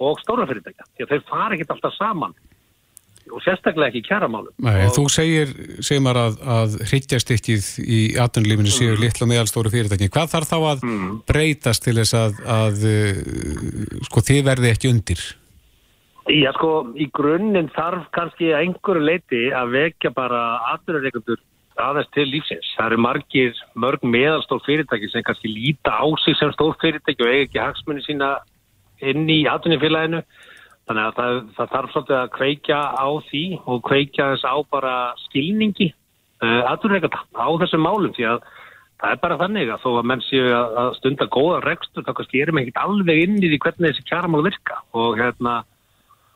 og stóra fyrirtækja. Því að þeir fara ekkert alltaf saman og sérstaklega ekki kjæramálum. Nei, og... Þú segir, segir maður að, að hryggjastykkið í aðtunlífinu séu mm. litla meðalstóru fyrirtæki. Hvað þarf þá að mm. breytast til þess að, að sko þið verði ekki undir? Já sko, í grunninn þarf kannski einhverju leiti að vekja bara aðtunarleikundur aðeins til lífsins. Það eru margir, mörg meðalstór fyrirtæki sem kannski líta á sig sem stór fyrirtæki og eiga ekki hagsmunni sína inn í aðtunifélaginu. Þannig að það, það þarf svolítið að kveikja á því og kveikja þess á bara skilningi uh, eh, aðtunreikata á þessum málum því að það er bara þannig að þó að menn séu að stunda góða rekstur þá kannski erum við ekkert alveg inn í því hvernig þessi kjaramál virka. Og, hérna,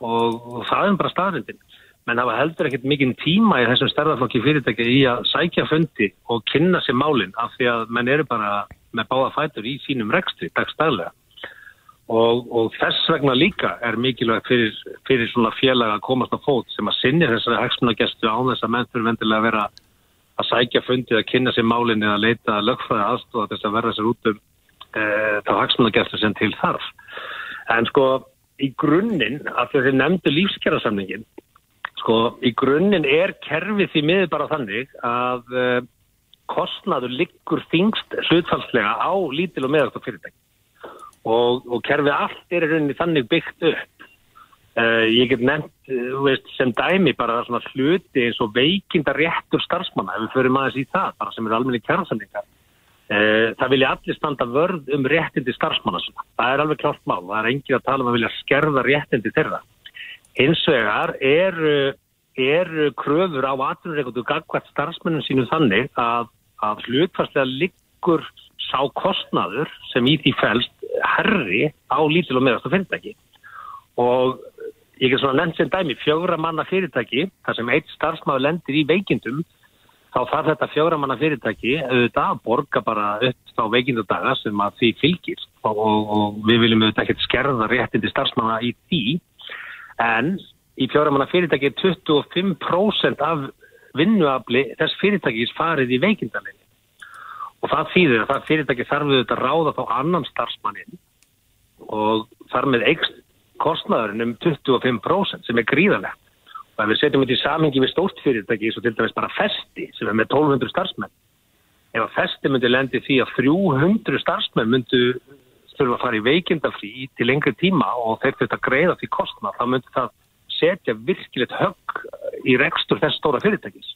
og, og það er bara staðrindin menn hafa heldur ekkert mikinn tíma í þessum stærðarflokki fyrirtæki í að sækja fundi og kynna sér málinn af því að menn eru bara með báða fætur í sínum rekstri dagstæðlega og, og þess vegna líka er mikilvægt fyrir, fyrir svona félag að komast á fót sem að sinni þessari hagsmunagestu á þess að menn fyrir vendilega að vera að sækja fundi að kynna sér málinn eða leita lögfræði aðstofa þess að verða sér út um e, þá hagsmunagestu sem til þarf. En sko í grunninn að þessi nefndu lífskjærasamningin Sko, í grunninn er kerfið því miður bara þannig að uh, kostnaður liggur þingst hlutfalslega á lítil og meðast á fyrirtæki og, og kerfið allt er í rauninni þannig byggt upp. Uh, ég get nefnt uh, veist, sem dæmi bara svona hluti eins og veikinda réttur starfsmanna ef við förum aðeins í það, bara sem er almenni kjærnsamlingar. Það vilja allir standa vörð um réttindi starfsmanna svona. Það er alveg klart mál, það er engin að tala um að vilja skerða réttindi þeirra. Hins vegar eru er kröfur á atvinnureikundu gagvært starfsmennum sínum þannig að, að hlutfarslega liggur sá kostnaður sem í því fælst herri á lítil og meðast og fyrirtæki. Og ég er svona nefnt sem dæmi fjögra manna fyrirtæki þar sem eitt starfsmæður lendir í veikindum þá þarf þetta fjögra manna fyrirtæki auðvitað að borga bara upp á veikindudaga sem að því fylgir. Og, og, og við viljum auðvitað ekkert skerða réttindi starfsmanna í því. En í fjóramanna fyrirtæki er 25% af vinnuafli þess fyrirtækis farið í veikindalegin og það þýðir að það fyrirtæki þarf við þetta ráða þá annan starfsmannin og þar með eikst kostnæðurinn um 25% sem er gríðanlegt og ef við setjum þetta í samhengi við stórt fyrirtæki svo til dæmis bara festi sem er með 1200 starfsmenn. Ef að festi myndi lendi því að 300 starfsmenn myndu þurfa að fara í veikindafrí til lengri tíma og þeir þetta greiða því kostnæð þá myndi það setja virkilegt högg í rekstur þess stóra fyrirtækis.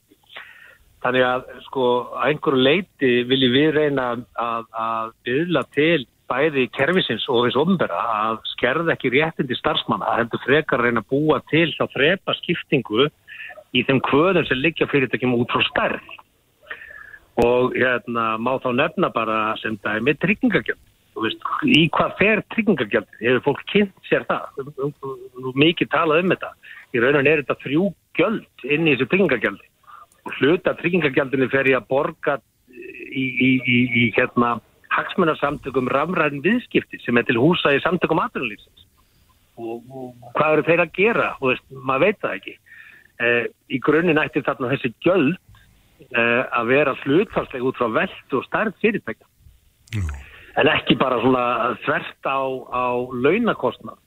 Þannig að sko að einhverju leiti viljum við reyna að, að byðla til bæði kervisins og þess ofnbæra að skerða ekki réttindi starfsmanna að heldur frekar reyna að búa til þá frepa skiptingu í þeim kvöðum sem liggja fyrirtækjum út frá stærð. Og hérna má þá nefna bara sem dæmi tryggingagjörn veist, í hvað fer tryggingagjald hefur fólk kynnt sér það? Mikið talað um þetta. Í rauninni er þetta þrjú gjöld inn í þessu tryggingagjald og hluta tryggingagjaldinu fer ég að borga í, í, í, í hérna hagsmunarsamtökum ramræðin viðskipti sem er til húsa í samtökum aðrunlýfsins og, og hvað eru þeir að gera? Og veist, maður veit það ekki. Eh, í grunninn ætti þarna þessi gjöld eh, að vera hlutfarslega út frá veld og starf fyrirtækja. Mm en ekki bara svona þvert á, á launakostnað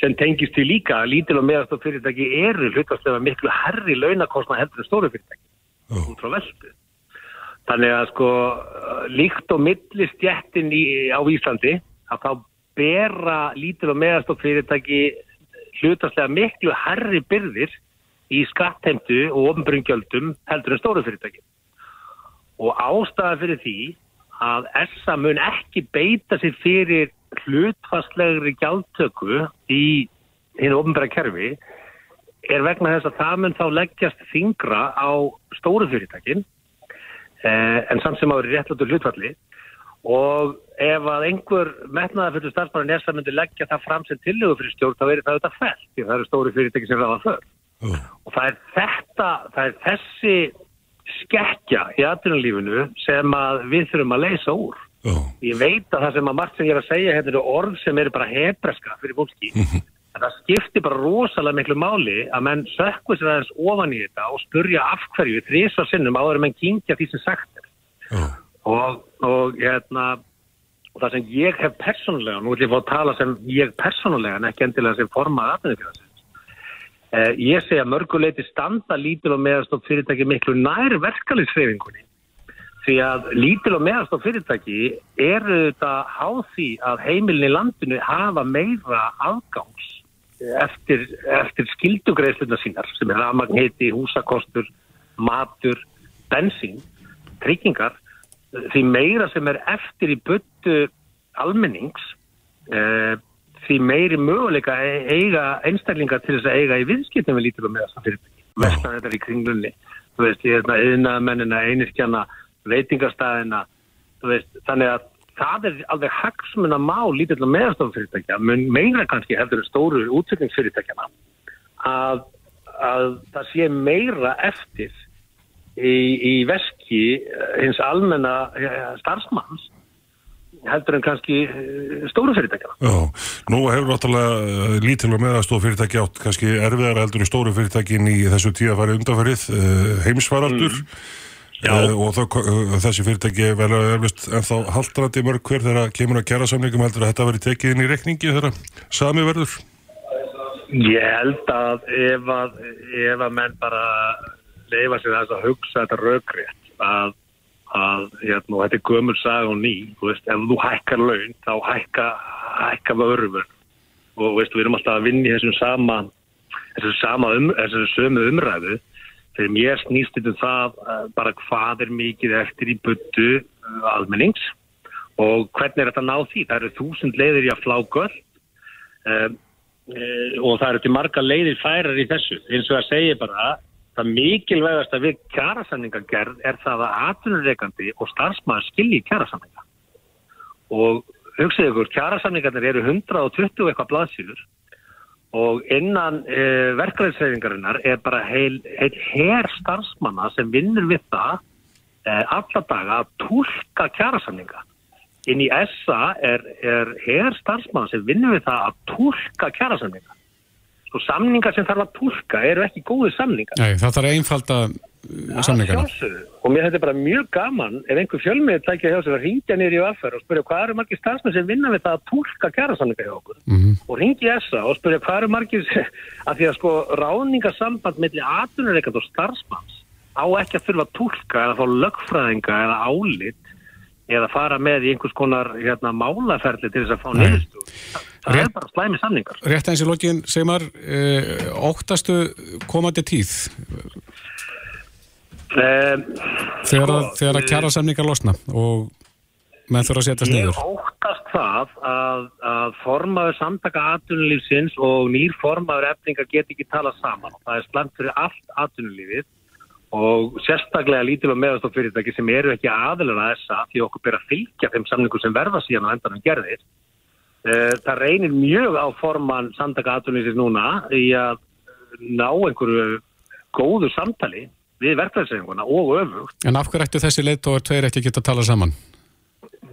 sem tengist til líka lítil og meðast og fyrirtæki eru hlutastlega miklu herri launakostnað heldur en stóru fyrirtæki oh. út frá veldu þannig að sko líkt og millistjættin á Íslandi að þá bera lítil og meðastótt fyrirtæki hlutastlega miklu herri byrðir í skattheimtu og ofnbrunngjöldum heldur en stóru fyrirtæki. Og ástæða fyrir því að ESA mun ekki beita sér fyrir hlutfastlegri gjaldtöku í hinn ofnbæra kerfi er vegna þess að það mun þá leggjast þingra á stóru fyrirtækin eh, en samt sem áður réttlátur hlutfalli og ef að einhver metnaða fyrir starfsmannin ESA myndi leggja það fram sem tillögu fyrir stjórn þá er það auðvitað fælt því það eru stóru fyrirtæki sem ráða för Já. og það er þetta, það er þessi skekkja í atvinnulífinu sem að við þurfum að leysa úr. Já. Ég veit að það sem að margt sem ég er að segja hérna eru orð sem eru bara hebreska fyrir fólki. En það skiptir bara rosalega miklu máli að menn sökku sér aðeins ofan í þetta og spurja af hverju þrísvar sinnum áður en menn kynkja því sem sagt er. Já. Og, og, hérna, og það sem ég hef persónulega, nú ætlum ég fá að tala sem ég persónulega en ekki endilega sem formað atvinnufélagsins. Eh, ég segja mörguleiti standa lítil og meðastopp fyrirtæki miklu nær verkalinsreifingunni. Því að lítil og meðastopp fyrirtæki eru þetta háð því að heimilin í landinu hafa meira afgangs eftir, eftir skildugreifluna sínar sem er rafmagnhiti, húsakostur, matur, bensín, tryggingar því meira sem er eftir í buttu almennings eh, því meiri möguleika eiga einstaklingar til þess að eiga í viðskiptum við lítil og meðast fyrirtæki. Vestan þetta er í kringlunni. Þú veist, ég er yðnaðmennina, einirkjana, veitingastæðina, þannig að það er alveg hagsmunna mál lítil og meðast fyrirtækja, mun meira kannski heldur stóru útsetningsfyrirtækjana að, að það sé meira eftir í, í veski hins almenna eh, starfsmanns heldur en kannski eh, stóru fyrirtækjana. Já, nú hefur náttúrulega uh, lítil og meðastof fyrirtæki átt kannski erfiðar heldur í stóru fyrirtækin í þessu tíðafæri undanfærið, uh, heimsfaraldur Já. Uh, og þá, uh, þessi fyrirtæki vel að erfist ennþá haldrandi mörg hver þegar kemur að kjæra samlingum heldur að þetta veri tekið inn í rekningi þegar sami verður. Ég held að ef að, ef að menn bara leifa sér þess að hugsa þetta raukrétt að, að hérna, og þetta er gömur sag og ný þú veist, ef þú hækkar laun þá hækka, hækka vörfur og veist, við erum alltaf að vinna í þessum sama þessum sama um, þessum sömu umræðu þegar mér snýst þetta um það eh, bara hvað er mikið eftir í buddu uh, almennings og hvernig er þetta að ná því? Það eru þúsund leiðir í að flá göll um, Eh, og það eru til marga leiðir færar í þessu. Eins og að segja bara það mikilvægast að við kjærasamningagerð er það að atvinnureikandi og starfsmæður skilji kjærasamninga og hugsaðu ykkur, kjærasamningarnir eru 120 eitthvað blaðsýður og innan e, verkefæðsreyfingarinnar er bara heil, heil her starfsmanna sem vinnur við það e, alla daga að tólka kjærasamninga inn í ESA er, er her starfsmann sem vinnur við það að tólka kjærasamninga. Sko samningar sem þarf að tólka eru ekki góði samningar. Nei, það þarf einfalda sjálfsögðu. Og mér þetta er bara mjög gaman ef einhver fjölmið tækja hjá sig að ringja niður í aðferð og spyrja hvað eru margir starfsmenn sem vinna við það að tólka kjærasamninga hjá okkur. Mhm. Og ringi ESA og spyrja hvað eru margir að því að sko ráðningasamband milli atvinnureikand og starfsmanns á ekki að þurfa að tólka eða fá lögfræðinga eða álit eða fara með í einhvers konar hérna, málaferli til þess að fá Nei. niðurstu. Það Rétt- er bara slæmi samningar. Rétt eins í lokin, Sigmar, uh, óttastu komandi tíð Um, þegar að, þegar að kjara samningar losna og menn þurfa að setjast Ég niður. óttast það að, að formaður samtaka atvinnulífsins og nýr formaður efningar get ekki talað saman. Það er slæmt fyrir allt atvinnulífið og sérstaklega lítil og meðastof fyrirtæki sem eru ekki aðilega að þessa því okkur ber að fylgja þeim samningum sem verða síðan á endanum gerðir. Eh, Það reynir mjög á forman samtaka atvinnulífsins núna í að ná einhverju góðu samtali við verkefæðsefinguna og öfugt. En af hverju ættu þessi leitóar tveir ekki að geta að tala saman?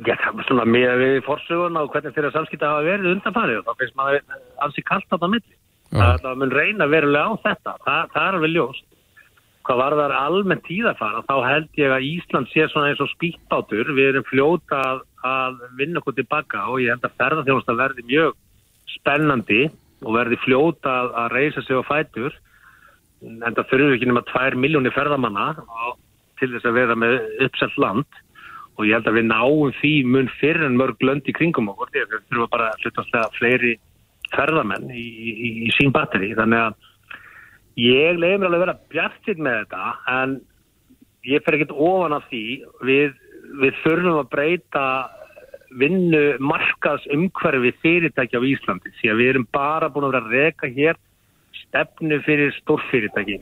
Já, það er svona með við forsöguna og hvernig þeirra samskipta hafa verið undanfarið og þá finnst maður ansi kallt á það milli. Það, það mun reyna verulega á þetta. Það, það er alveg ljóst. Hvað var það almennt tíðafara, þá held ég að Ísland sé svona eins og spýtbátur. Við erum fljóta að, að vinna okkur tilbaka og ég held að ferðarþjónusta verði mjög spennandi og verði fljóta að, að reysa sig á fætur. En það við ekki nema tvær miljónir ferðamanna til þess að vera með uppselt land. Og ég held að við náum því mun fyrir en mörg lönd í kringum okkur því að við þurfum bara hlutastlega fleiri ferðamenn í, í, í sín batteri þannig að ég leiði mér alveg að vera bjartið með þetta en ég fer ekkert ofan af því. Við, við þurfum að breyta vinnu markas umhverfi fyrirtæki á Íslandi því að við erum bara búin að vera að reka hér stefnu fyrir stórfyrirtæki.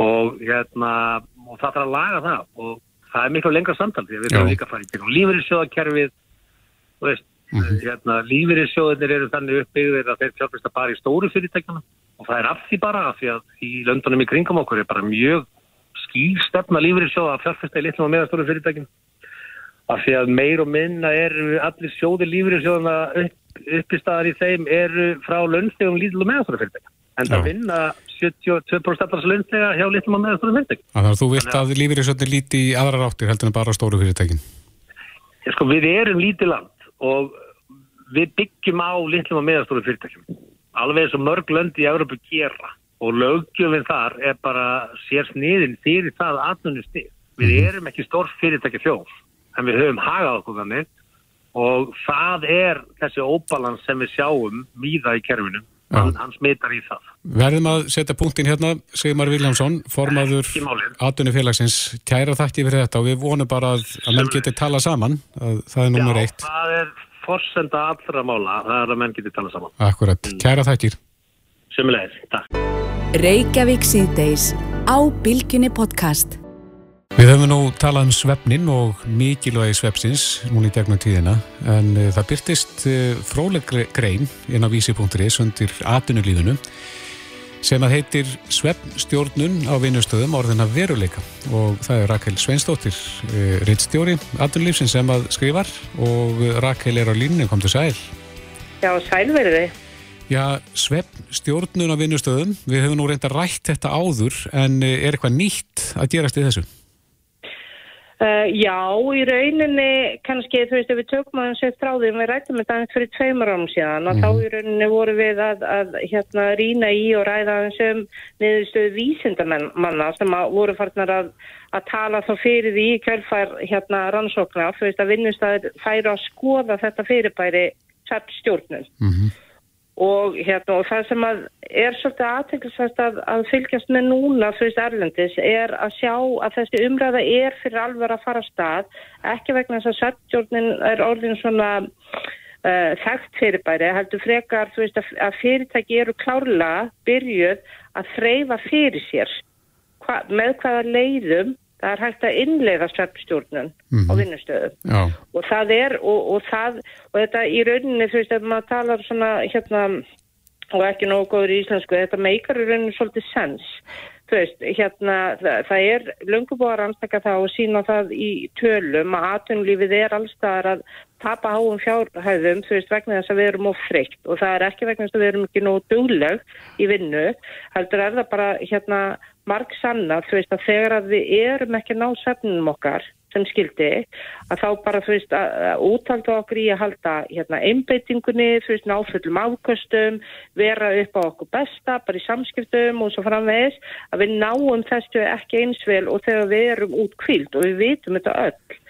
Og, hérna, og það þarf að laga það. Og það er miklu lengra samtal því að við þurfum líka að fara í og veist, mm -hmm. hérna, lífeyrissjóðinir eru þannig uppbyggðir að þeir fjárfesta bara í stóru fyrirtækjana og það er af því bara af því að í löndunum í kringum okkur er bara mjög skýr stefna lífeyrissjóða að fjárfesta í litlum og meðastóru fyrirtækjum. Af því að meir og minna eru allir sjóði lífeyrissjóðana upp, uppistaðar í þeim eru frá lönstegum en það vinna 72% allars launþega hjá litlum og meðastóru fyrirtækjum. Þannig að þú vilt að lífeyrissjóðin líti í aðrar áttir heldur en bara stóru fyrirtækin? Sko við erum lítið land og við byggjum á litlum og meðastóru fyrirtækjum. Alveg eins og mörg löndi í Európu gera og lögjöfinn þar er bara sér sniðin fyrir það aðnunni Við mm -hmm. erum ekki stór fyrirtæki þjóð en við höfum hagað okkur þannig og það er þessi óbalans sem við sjáum víða í kerfinum hann, hann smitar í það. Verðum að setja punktin hérna, Sigmar Viljámsson, formaður aðdunufélagsins, kæra þakki fyrir þetta og við vonum bara að, að menn geti tala saman, að það er nummer eitt. Já, það er forsenda allra mála, það er að menn geti tala saman. Akkurat, mm. kæra þakkir. Sumulegis, takk. Við höfum nú talað um svefnin og mikilvægi svepsins núna í gegnum tíðina en uh, það byrtist uh, fróleg grein inn á vísi.is undir atunulíðunu sem að heitir Svefnstjórnun á vinnustöðum orðina veruleika og það er Rakel Sveinsdóttir, uh, rittstjóri atunulífsin sem að skrifar og Rakel er á línu, kom til sæl. Já, sælverði. Já, svefnstjórnun á vinnustöðum, við höfum nú reynda rætt þetta áður en er eitthvað nýtt að gerast í þessu? Uh, já, í rauninni kannski, þú veist, ef við tökum að hans eftir á því, við rættum þetta aðeins fyrir tveimur árum síðan og mm. þá mhm. í rauninni voru við að, að hérna rína í og ræða aðeins um niðurstöðu vísindamanna sem að voru farnar að, að tala þá fyrir því kjörfær hérna rannsóknar, þú veist, að vinnustæðir færa að skoða þetta fyrirbæri sætt stjórnum. Mm -hmm. Og, hérna, og það sem er svolítið aðtæklusvægt að, að fylgjast með núna fyrst Erlendis er að sjá að þessi umræða er fyrir alveg að fara stað, ekki vegna þess að sættjórnin er orðin svona uh, þekkt fyrirbæri, heldur frekar veist, að, að fyrirtæki eru klárlega byrjuð að þreyfa fyrir sér hva, með hvaða leiðum það er hægt að innleiða sveppstjórnun mm -hmm. á mhm. vinnustöðum og það er og, og það og þetta í rauninni þú veist ef maður talar svona hérna og ekki nógu góður í íslensku þetta meikar í rauninni svolítið sens þú veist hérna það, það er löngubóðar anstakka það og sína það í tölum að atunlífið er allstaðar að tapa háum fjárhæðum þú veist vegna þess að við erum ofrikt og það er ekki vegna þess að við erum ekki nógu dugleg í vinnu heldur er það bara hérna marg sanna, þú veist að þegar að við erum ekki ná sefnum okkar sem skildi, að þá bara þú veist að, úthalda okkur í að halda hérna einbeitingunni, þú veist náföllum afkvöstum, vera upp á okkur besta, bara í samskiptum og svo framvegis, að við náum þessu ekki einsvel og þegar við erum út kvild og við vitum þetta öll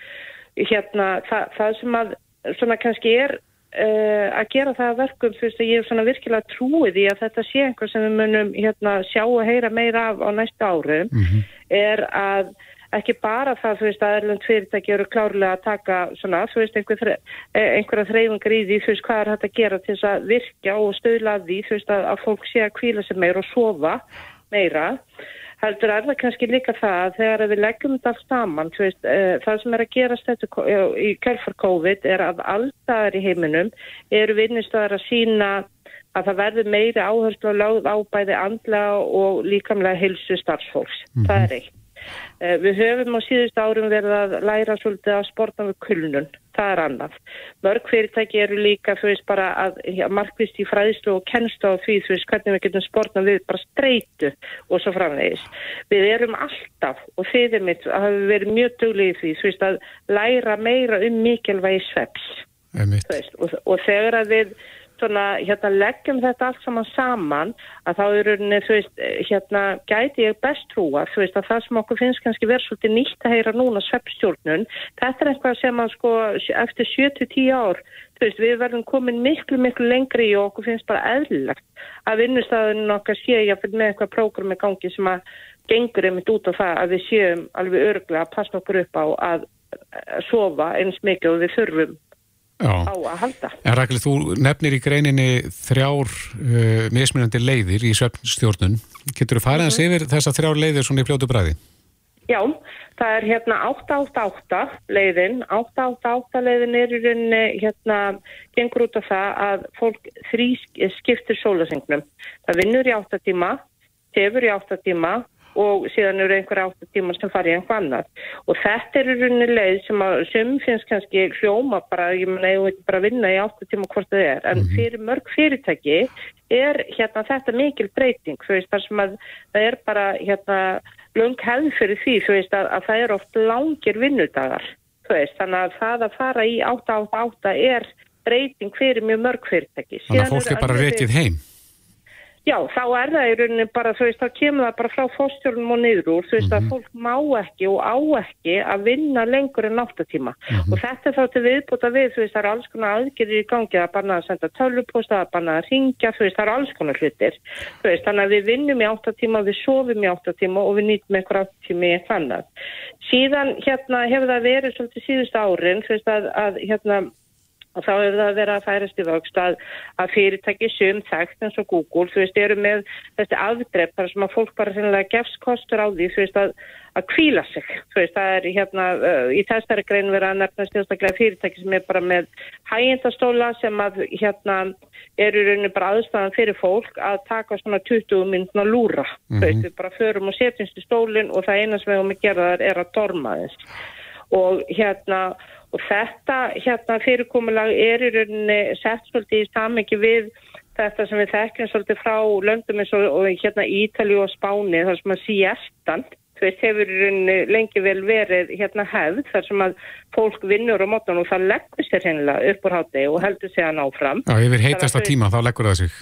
hérna það, það sem að svona kannski er Uh, að gera það verkum fyrst að ég er svona virkilega trúið í að þetta sé einhver sem við munum hérna, sjá og heyra meira af á næstu árum mm -hmm. er að ekki bara það þú veist að erlend fyrirtæki eru klárlega að taka svona þú veist einhver, eh, einhverja þreyfingar í því þú veist hvað er hægt að gera til þess að virka og stöðla því þú veist að, að fólk sé að kvíla sig meira og sofa meira heldur er það kannski líka það að þegar við leggjum þetta allt saman, veist, uh, það sem er að gerast þetta í kjálfar COVID er að alltaf í heiminum eru vinnistöðar að sína að það verður meiri áherslu á láð ábæði andla og líkamlega hilsu starfsfólks. Mm -hmm. Það er eitt. Uh, við höfum á síðust árum verið að læra svolítið að sporta með kulnun það er annað. Mörg fyrirtæki eru líka þú veist bara að ja, markvist í fræðslu og kennslu á því þú veist hvernig við getum spórna við bara streytu og svo framvegis. Við erum alltaf og þið er mitt að hafa verið mjög döglegið því þú veist að læra meira um mikilvægi sveps og, og þegar að við svona, hérna, leggjum þetta allt saman saman að þá eru þú veist, eh, hérna, gæti ég best trúa, þú veist, að það sem okkur finnst kannski verið svolítið nýtt að heyra núna sveppstjórnun, þetta er eitthvað sem að sko eftir 7-10 ár, þú veist, við verðum komin miklu, miklu lengri og okkur finnst bara eðlilegt að vinnustæðunum okkar sé ég að með eitthvað prógrami gangi sem að gengur einmitt út á það að við séum alveg örglega að passa okkur upp á að sofa eins mikið og við þurfum Já. á að halda. En Rækli, þú nefnir í greininni þrjár uh, mismunandi leiðir í svefnstjórnun. Getur þú farið að segja yfir þessar þrjár leiðir svona í fljótu bræði? Já, það er hérna 888 leiðin. 888 leiðin er í rauninni hérna, gengur út af það að fólk þrý skiptir sólasengnum. Það vinnur í 8 tíma, tefur í 8 tíma og síðan eru einhverja áttatímar sem fari í einhver annar og þetta eru runni leið sem að sem finnst kannski hljóma bara, ég menna, ég veit bara vinna í áttatíma hvort það er, en fyrir mörg fyrirtæki er hérna þetta mikil breyting, þú veist, þar sem að það er bara hérna lung hefð fyrir því, þú veist, að, að það er oft langir vinnudagar, þú veist, þannig að það að fara í 888 er breyting fyrir mjög mörg fyrirtæki. Þannig að fólk er bara rekið heim? Já, þá er það í rauninni bara, þú veist, þá kemur það bara frá fórstjórnum og niður úr, þú veist, mm -hmm. að fólk má ekki og á ekki að vinna lengur en náttatíma. Mm -hmm. Og þetta er þá til viðbúta við, þú veist, það er alls konar aðgerðir í gangi að banna að senda tölvuposta, að banna að ringja, þú veist, það er alls konar hlutir. Þú veist, þannig að við vinnum í áttatíma, við sofum í áttatíma og við nýtum einhver eitthvað annað. Síðan, hérna, hefur það verið svolítið síðust árin, þú veist, að, að hérna, og þá hefur það verið að færast í vöxt að, að fyrirtæki sum þekkt eins og Google, þú veist, eru með þessi afdrepp þar sem að fólk bara sennilega gefst kostur á því, þú veist, að, að kvíla sig, þú veist, það er hérna uh, í þessari grein verið að nefna stjórnstaklega fyrirtæki sem er bara með hægindastóla sem að hérna eru rauninni bara aðstæðan fyrir fólk að taka svona 20 myndna lúra, mm -hmm. þú veist, við bara förum og setjumst í stólinn og það eina sem við höfum að gera þar er að dorma þess og hérna og þetta hérna fyrirkomulag er í rauninni sett svolítið í samengi við þetta sem við þekkjum svolítið frá löndum eins og, og hérna Ítali og Spáni þar sem að síestan veist hefur í rauninni lengi vel verið hérna hefð þar sem að fólk vinnur á mótan og það leggur sér hennilega upp úr háti og heldur sig að ná fram. Já, yfir heitasta tíma þá leggur það sig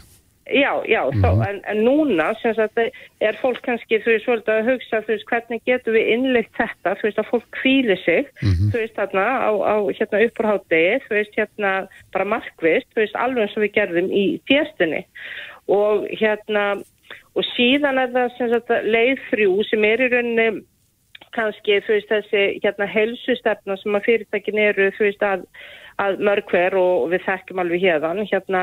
Já, já, mm -hmm. þá, en, en núna sagt, er fólk kannski, þú veist, svolítið að hugsa, þú veist, hvernig getur við innlegt þetta, þú veist, að fólk kvíli sig, mm -hmm. þú veist, þarna, á, á hérna uppurháttegi, þú veist, hérna, bara markvist, þú veist, alveg eins og við gerðum í tjestinni og hérna, og síðan er það, sem sagt, leið þrjú sem er í rauninni, kannski, þú veist, þessi, hérna, helsustefna sem að fyrirtækin eru, þú veist, að að mörg hver og við þekkjum alveg hérðan hérna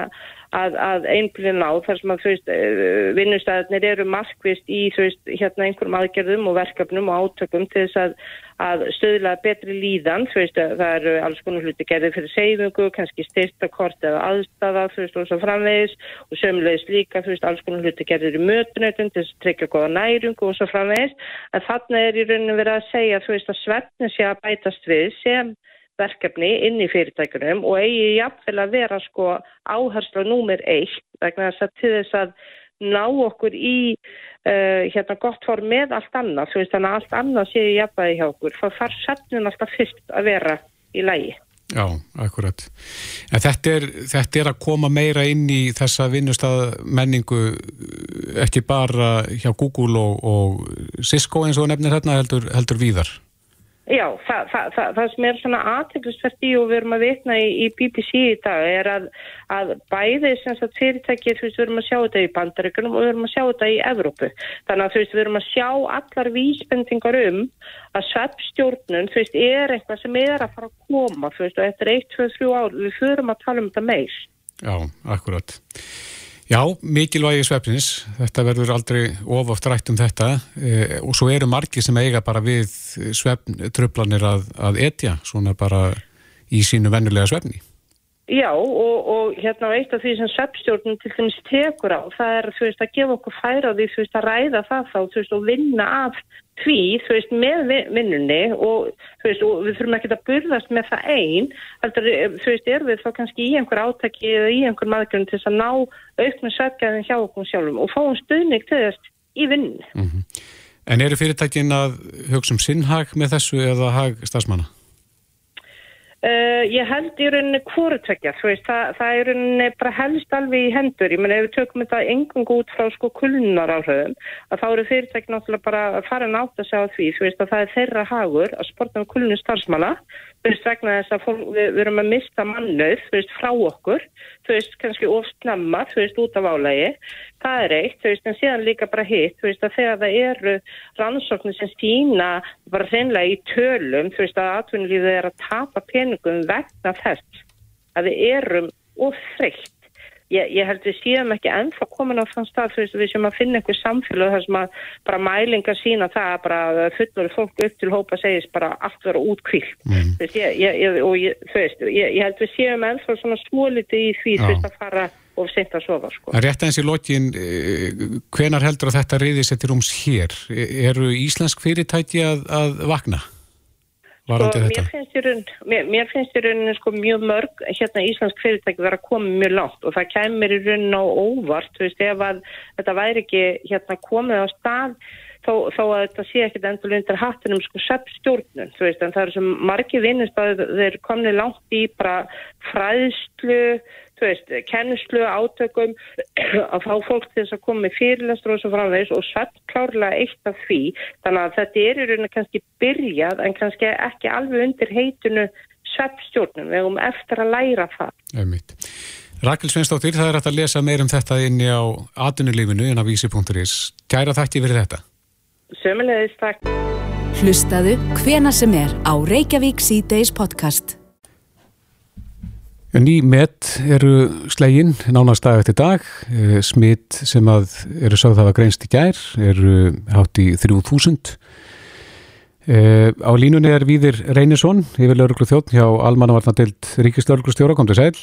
að, að einblinn á þar sem að veist eh, vinnustæðinir eru markvist í veist hérna einhverjum aðgerðum og verkefnum og átökum til þess að, að stöðla betri líðan veist það eru alls konar hluti gerðið fyrir seyfingu, kannski styrtakort eða aðstafa og svo framvegis og sömulegis líka alls konar hluti gerðið í mötunautum til þess að tryggja góða næringu og svo framvegis. En þarna er í rauninu verið að segja að svefni sé að bætast við sem verkefni inn í fyrirtækunum og eigi jafnvel að vera sko áherslu númer eitt vegna þess að til þess að ná okkur í uh, hérna gott form með allt annað, þú veist þannig að allt annað séu jafnvægi hjá okkur, þá þarf sefnun alltaf fyrst að vera í lægi. Já, akkurat. En þetta er, þetta er að koma meira inn í þessa vinnustad menningu ekki bara hjá Google og, og Cisco eins og nefnir hérna heldur, heldur víðar? Já, það, það, það, það sem er svona aðteglisvert í og við erum að vitna í, í BBC í dag er að, að bæði fyrirtækið, þú veist, við erum að sjá þetta í bandaríkunum og við erum að sjá þetta í Evrópu. Þannig að þú veist, við erum að sjá allar vísbendingar um að sveppstjórnun, þú veist, er eitthvað sem er að fara að koma, þú veist, og eftir 1, 2, 3 ár, við förum að tala um þetta meir. Já, akkurat. Já, mikilvægi svefnins, þetta verður aldrei ofoft rætt um þetta e, og svo eru margi sem eiga bara við svefntröflanir að, að etja, svona bara í sínu vennulega svefni. Já, og, og hérna eitt af því sem svefnstjórnum til dæmis tekur á, það er þú veist að gefa okkur færa á því þú veist að ræða það þá, þú veist, og vinna af því, þú veist, með vinnunni og þú veist, og við þurfum ekki að burðast með það einn, heldur, þú veist, er við þá kannski í einhver átaki eða í einhver maðurgrunn til þess að ná auknum sveppgæðin hjá okkur sjálfum og fáum stuðning til þess í vinnunni. Mm -hmm. En eru fyrirtækin að hugsa um sinnhag með þessu eða hag stafsmanna? Uh, ég held í rauninni veist, það, það er rauninni bara helst alveg í hendur. Ég menn, ef við tökum þetta engung út frá sko kulnar áhrifum, að þá eru fyrirtæki náttúrulega bara að fara nátt að segja á því, þú veist, að það er þeirra hagur að sporta með kulnum starfsmála, þú veist, vegna þess að fólk, við, við erum að mista mannauð, þú veist, frá okkur, þú veist, kannski ofsnemma, þú veist, út af álægi. Það er eitt, þú veist, en síðan líka bara hitt, þú veist, að þegar það eru rannsóknir sem sína bara hreinlega í tölum, þú veist, að atvinnulífið er að tapa peningum vegna þess að við erum ofþreytt. Ég, ég held við síðan ekki ennþá komin á þann stað, veist, við sem að finna einhver samfélag þar sem að bara mælingar sína það að bara fullur fólk upp til hópa segist bara allt vera útkvílt. Mm. Ég, ég, og ég, þú veist, ég held við síðan ennþá svona smóliti í því, þú veist, að fara og seint að sofa sko. Rétt aðeins í lokin, hvenar heldur að þetta reyði settir ums hér? Eru íslensk fyrirtæki að, að vakna? Sko, mér finnst í raun, mér, finnst í rauninni sko mjög mörg hérna íslensk fyrirtæki vera að koma mjög langt og það kemur í rauninni á óvart, þú veist, ef að þetta væri ekki hérna komið á stað þó, þó að þetta sé ekkit endur undir hattunum sko seppstjórnun, þú veist, en það er sem margi vinnist að þeir komni langt í bara fræðslu, þú veist, kennslu, átökum *clears throat* að fá fólk til þess að koma með fyrirlestur og svo framvegs og svett klárlega eitt af því, þannig að þetta er í rauninu kannski byrjað en kannski ekki alveg undir heitinu sveppstjórnum, við höfum eftir að læra það. Einmitt. Rakel Sveinstóttir, það er hægt að lesa meir um þetta inni á atunulífinu en á vísi.is. Gæra þætti verið þetta. Sömulegist, takk. Hlustaðu hvena sem er á Reykjavík C-Days podcast. Ný met eru slegin nánast dag eftir dag, eh, smitt sem að eru sögð að hafa greinst í gær, eru hátt í 3000. Eh, á línunni er Víðir Reynisson, yfir lauruglu þjótt hjá Almannavarnadild Ríkislauruglu kom til sæl.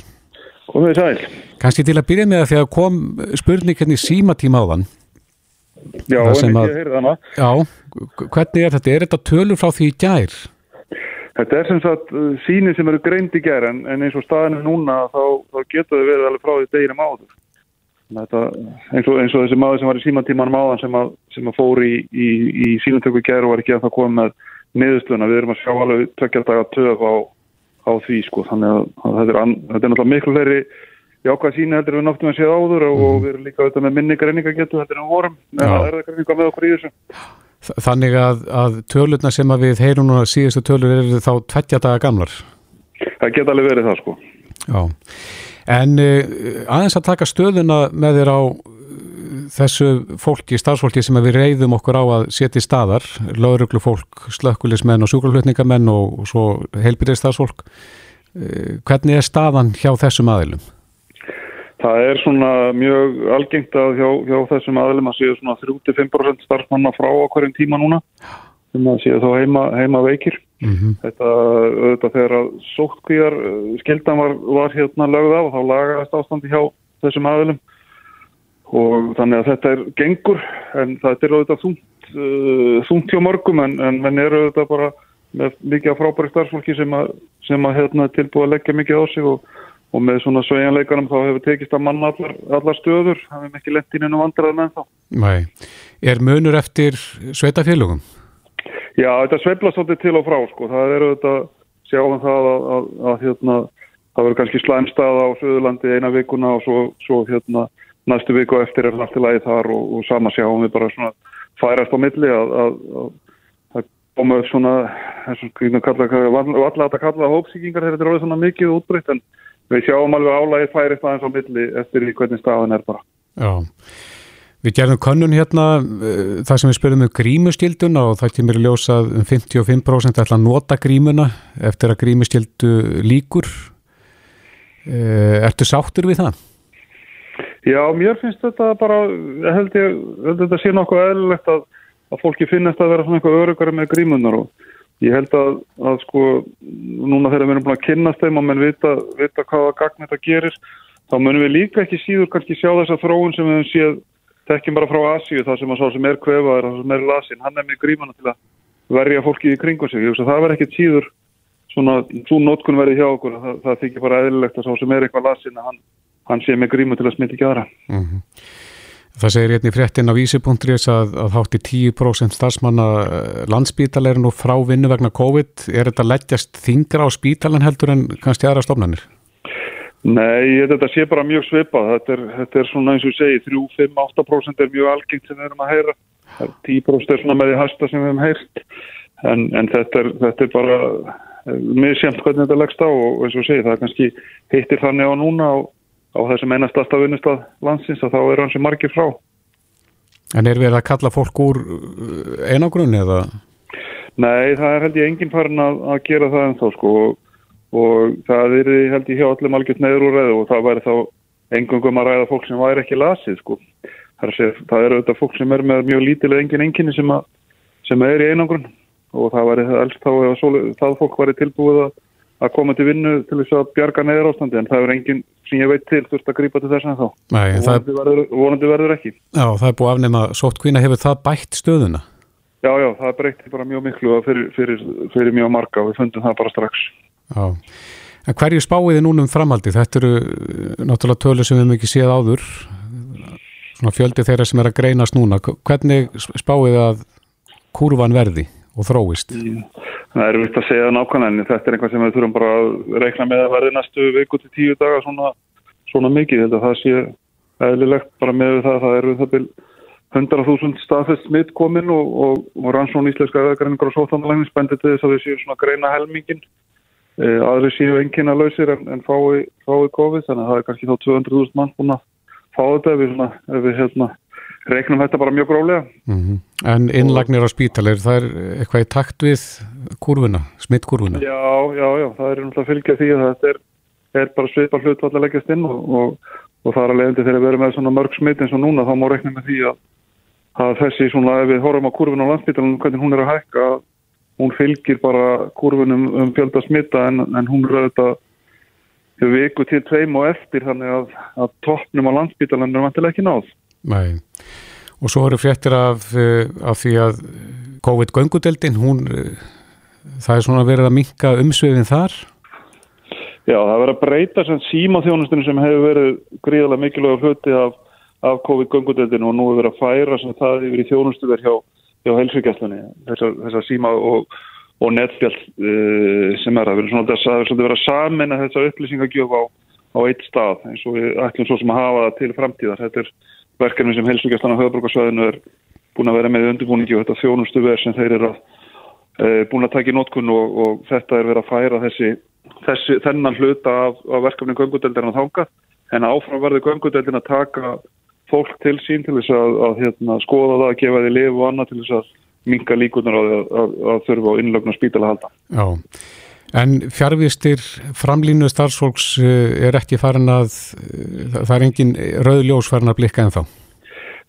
Komið sæl. Kanski til að byrja með að því að kom spurning hérna í símatíma á þann. Já, en ekki að heyrða hana. Já, hvernig er þetta? Er þetta tölur frá því í gær? Þetta er sem sagt síni sem eru greind í gerð en, en eins og staðinu núna þá, þá getur þau verið alveg frá því deginum áður. Þetta, eins, og, eins og þessi maður sem var í símantímanum áðan sem að, sem að fór í, í, í símantöku gerð og var ekki að það koma með niðurstöðuna. Við erum að sjá alveg tvekja daga töf á, á því sko. Þannig að, að þetta, er an, þetta er náttúrulega miklu fleiri jákvæða síni heldur við að séð áður og, mm. og við erum líka auðvitað með minni greininga getur heldur en við vorum. Það er það greininga með okkur í þessu. Þannig að, að tölurna sem að við heyrum núna síðustu tölur eru þá tveggja daga gamlar? Það geta alveg verið það sko. Já, en uh, aðeins að taka stöðuna með þér á þessu fólki, starfsfólki sem við reyðum okkur á að setja í staðar, lauruglu fólk, slökkulismenn og sjúkralflutningamenn og, og svo heilbyrðið starfsfólk. Uh, hvernig er staðan hjá þessum aðilum? Það er svona mjög algengt að hjá, hjá þessum aðlum að séu svona 35% starfsmanna frá okkurinn tíma núna sem að séu þá heima, heima veikir. Mm -hmm. Þetta auðvitað þegar að sóttkvíjar skildan var, var hérna lögð af og þá lagaðist ástandi hjá þessum aðlum og þannig að þetta er gengur en þetta er auðvitað þúnt, uh, þúnt hjá mörgum en, en menn eru auðvitað bara með mikið frábæri starfsfólki sem að, sem að hérna, tilbúið að leggja mikið á sig og og með svona svejanleikarum þá hefur tekist að manna allar, allar stöður, það hefum ekki lett inn ennum vandraðan en þá. Nei, er munur eftir sveitafélugum? Já, þetta sveifla svolítið til og frá sko, það eru þetta sjáum það að, að, að hérna, það verður kannski slæmstað á Suðurlandi eina vikuna og svo, svo hérna næstu viku eftir er það allt í lagi þar og, og sama sjáum við bara svona færast á milli að, að koma upp svona, eins og kalla, valla að kalla hópsíkingar þegar þetta er alveg svona mikið útbreytt en við sjáum alveg álægir færist aðeins á milli eftir því hvernig staðan er bara. Já, við gerðum könnun hérna uh, þar sem við spurðum um grímustilduna og það kemur í ljósað um 55% ætla að nota grímuna eftir að grímustildu líkur. Uh, ertu sáttur við það? Já, mér finnst þetta bara, ég held ég, held þetta sé nokkuð eðlilegt að, að fólki finnast að vera svona eitthvað örugari með grímunar og Ég held að, að sko núna þegar við erum búin að kynast þeim og menn vita, vita hvaða gagn þetta gerir þá munum við líka ekki síður kannski sjá þessa þróun sem við hefum séð tekjum bara frá Asíu það sem að sá sem er kvefaður, það sem er lasin, hann er með grímana til að verja fólki í kringu sig. Ég veist að það verð ekkit síður svona, svo nótkun verið hjá okkur, það, það þykir bara eðlilegt að sá sem er eitthvað lasin að hann, hann sé með gríma til að smita ekki aðra. Mm -hmm. Það segir hérna í fréttin á vísi.is að, að hátti 10% starfsmanna eh, landsbítal er nú frá vinnu vegna COVID. Er þetta leggjast þingra á spítalan heldur en kannski aðra stofnanir? Nei, þetta sé bara mjög svipað. Þetta er, þetta er svona eins og segi, 3, 5, 8% er mjög algengt sem við erum að heyra. Það er 10% er svona með því hæsta sem við hefum heyrt. En, en þetta, er, þetta er bara misjæmt hvernig þetta leggst á og eins og segi, það kannski hittir þannig á núna á, á þessum einastasta vinnustad landsins að þá er hans margir frá. En er verið að kalla fólk úr uh, einagrunni eða? Nei, það er held ég enginn farin að, að gera það ennþá sko og, og það er held ég hjá allir algjört neður úr ræðu og það væri þá engungum að ræða fólk sem væri ekki lasið sko. Það er, það er auðvitað fólk sem er með mjög lítilega engin enginni sem, að, sem er í einangrun og það væri það elst þá ef það fólk væri tilbúið að, að koma til vinnu til þess að bjarga neður ástandi en það er enginn sem ég veit til þurft að grípa til þess að þá. Nei, það, Vonandi verður, vonandi verður ekki. já, það er búið að afnema sótt kvína. Hefur það bætt stöðuna? Já, já, það breytti bara mjög miklu fyrir, fyrir, fyrir mjög marga og við fundum það bara strax. Já. En hverju spáið þið núna um framhaldi? Þetta eru uh, náttúrulega tölur sem við hefum ekki séð áður. Svona fjöldi þeirra sem er að greinast núna. Hvernig spáið þið að kurvan verði og þróist? Það er vilt að segja nákvæmlega en þetta er einhvað sem við þurfum bara að reikna með að verði næstu viku til tíu daga svona, svona mikið. Að það sé eðlilegt bara með það að það eru það byrj 100.000 staðfest smitt komin og, og, og rannsón íslenska eðagreiningar og sóttandalægnis bændi til þess að við séum svona að greina helmingin. E, aðri séu engina lausir en, en fái, fái COVID þannig að það er kannski þá 200.000 mann búin að fá þetta ef við, svona, ef við hérna, reiknum þetta bara mjög gróflega. Mm En innlagnir á spítal, er það eitthvað í takt við kurvuna, smittkurvuna? Já, já, já, það er náttúrulega að fylgja því að þetta er, er bara svipar hlut að leggjast inn og, og, og það er alveg endur þegar við erum með svona mörg smitt eins og núna þá má reikna með því að, að þessi svona, ef við horfum á kurvun á landsbytalanum, hvernig hún er að hækka, hún fylgir bara kurvunum um fjölda smitta en, en hún er auðvitað viku til tveim og eftir þannig að, að toppnum á landsbytalanum er vantilega ekki náð. Nei. Og svo eru fréttir af, eh, af því að COVID-göngudeldin, hún, eh, það er svona verið að minka umsvefin þar? Já, það er verið að breyta sem símaþjónustinu sem hefur verið gríðarlega mikilvægur hluti af, af COVID-göngudeldinu og nú hefur verið að færa sem það yfir í þjónustuver hjá, hjá helsugjastlunni, þessar, þessar síma og, og netfjall uh, sem er að verið svona þess að það verið að samina þessar upplýsingagjöf á, á eitt stað eins og við ætlum svo sem að hafa það til framtíðar. Þetta er verkefni sem helsugjastlan á höfðbrukarsvæðinu er búin að vera með undirbúningi og þetta þjónustuver sem þeir eru að, uh, búin að taka í notkun og, og þetta er verið að færa þessi þessi, þennan hluta af, af verkefni göngudeldina þangað en áfram verður göngudeldin að taka fólk til sín til þess að, að hérna, skoða það, að gefa því lif og annað til þess að minga líkunar að, að, að þurfa á innlögn og spítala að halda. Já, en fjárvistir framlínu starfsfólks eh, er ekki farin að, eh, það er engin rauðljós farin að blikka en þá?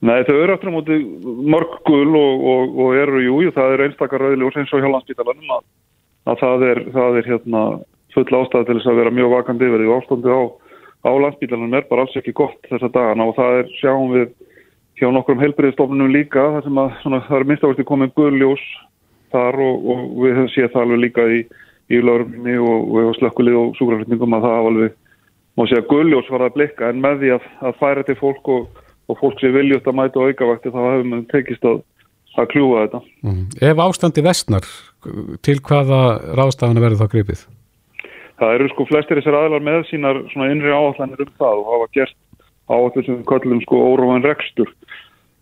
Nei, þau eru aftur á móti mörg gul og, og, og eru, jú, það er einstakar rauðljós eins og hjá landspítalanum að, að það er, það er hérna full ástæði til þess að vera mjög vakandi yfir því ástandi á, á landsbílanum er bara alls ekki gott þessa dagana og það er, sjáum við hjá nokkrum heilbriðstofnunum líka þar sem að svona, það er minnstavægstu komið guðljós þar og, og við höfum séð það alveg líka í, í laurumni og, og slökkulið og súkraflutningum að það hafa alveg má segja guðljós var að blikka en með því að, að færa til fólk og, og fólk sem viljast að mæta aukavakti þá hefum við tekist að, að kljúa þetta. Mm. Ef ástandi vestnar, til hvaða ráðstafana verður þá gripið? það eru sko flestir þessar aðlar með sínar svona innri áallanir um það og hafa gert áallir sem kallum sko óróan rekstur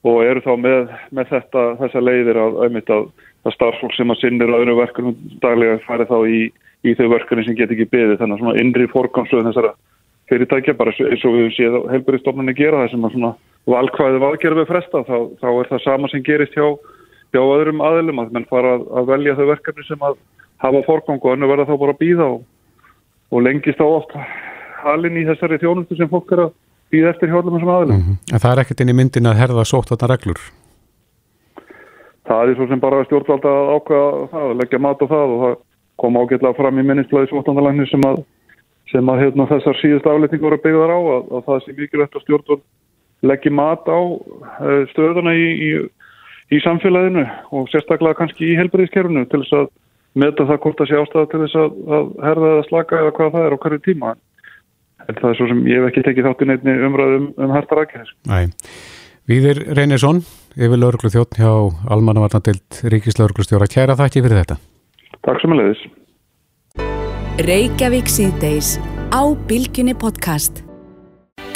og eru þá með, með þetta, þessa leiðir að auðvitað að, að starffólk sem að sinnir öðru verkunum daglega færi þá í, í þau verkunni sem get ekki byggði þannig að svona innri fórgámsluðin þessara fyrirtækja bara eins og við séum helburiðstofnunni gera það sem að svona valkvæðið valgerðu fresta þá, þá er það sama sem gerist hjá, hjá öðrum aðlum að menn fara að, að velja þau verkefni sem að hafa fórgang og önnu verða þá bara að býða og og lengist á oft halin í þessari þjónustu sem fólk er að býða eftir hjálpum þessum aðlum. Mm -hmm. Það er ekkert inn í myndin að herða sótt? Það er svo sem bara stjórnvalda að ákvæða það, að leggja mat á það og það kom ágætlega fram í minnisblæði svottandalægni sem að, sem að hérna, þessar síðust afletningu voru byggðar á að, að það sé mikilvægt að stjórnvald leggja mat á uh, stöðuna í, í, í samfélaginu og sérstaklega kannski í helbriðiskerfunu til þess að meta það hvort það sé ástæða til þess að, að herða eða slaka eða hvað það er á hverju tíma en það er svo sem ég hef ekki tekið þáttinn einni umræðum um, um hertar aðgerðis. Næ, Víðir Reynesson, yfir lauruglu þjótt hjá Almannavarnadild Ríkislauruglustjóra. Kæra þakki fyrir þetta. Takk sem að leiðis. Reykjavík síðdeis á Bilginni podcast.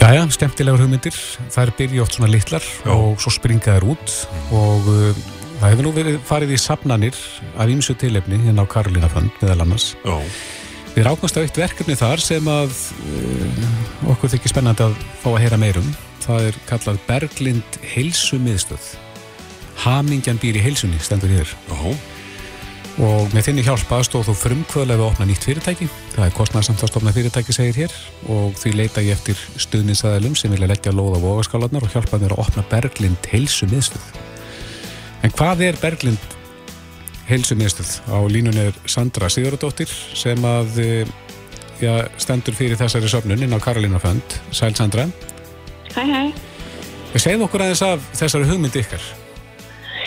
Jæja, skemmtilegur hugmyndir. Það er byrja oft svona litlar Já. og svo springa þær út og uh, það hefur nú verið farið í safnanir af ýmsu tilefni hérna á Karolina Fund meðal annars. Já, Við ráknast á eitt verkefni þar sem að uh, okkur þykir spennandi að fá að heyra meirum. Það er kallað Berglind Heilsumiðstöð. Hamingjan býr í heilsunni, stendur hér. já, Og með þinni hjálpa stóð þú frumkvöðlega við að opna nýtt fyrirtæki. Það er kostnarsamt að stofna fyrirtæki, segir hér. Og því leita ég eftir stuðninsæðalum sem vilja leggja lóð á vogaskálanar og hjálpa mér að opna Berglind Heilsumiðstöð. En hvað er Berglind Heilsumiðstöð? Á línunni er Sandra Sigurðardóttir sem að eh, já, stendur fyrir þessari söfnun inn á Karolina Fund. Sæl Sandra. Hæ, hæ. Segð okkur aðeins af þessari hugmyndi ykkar.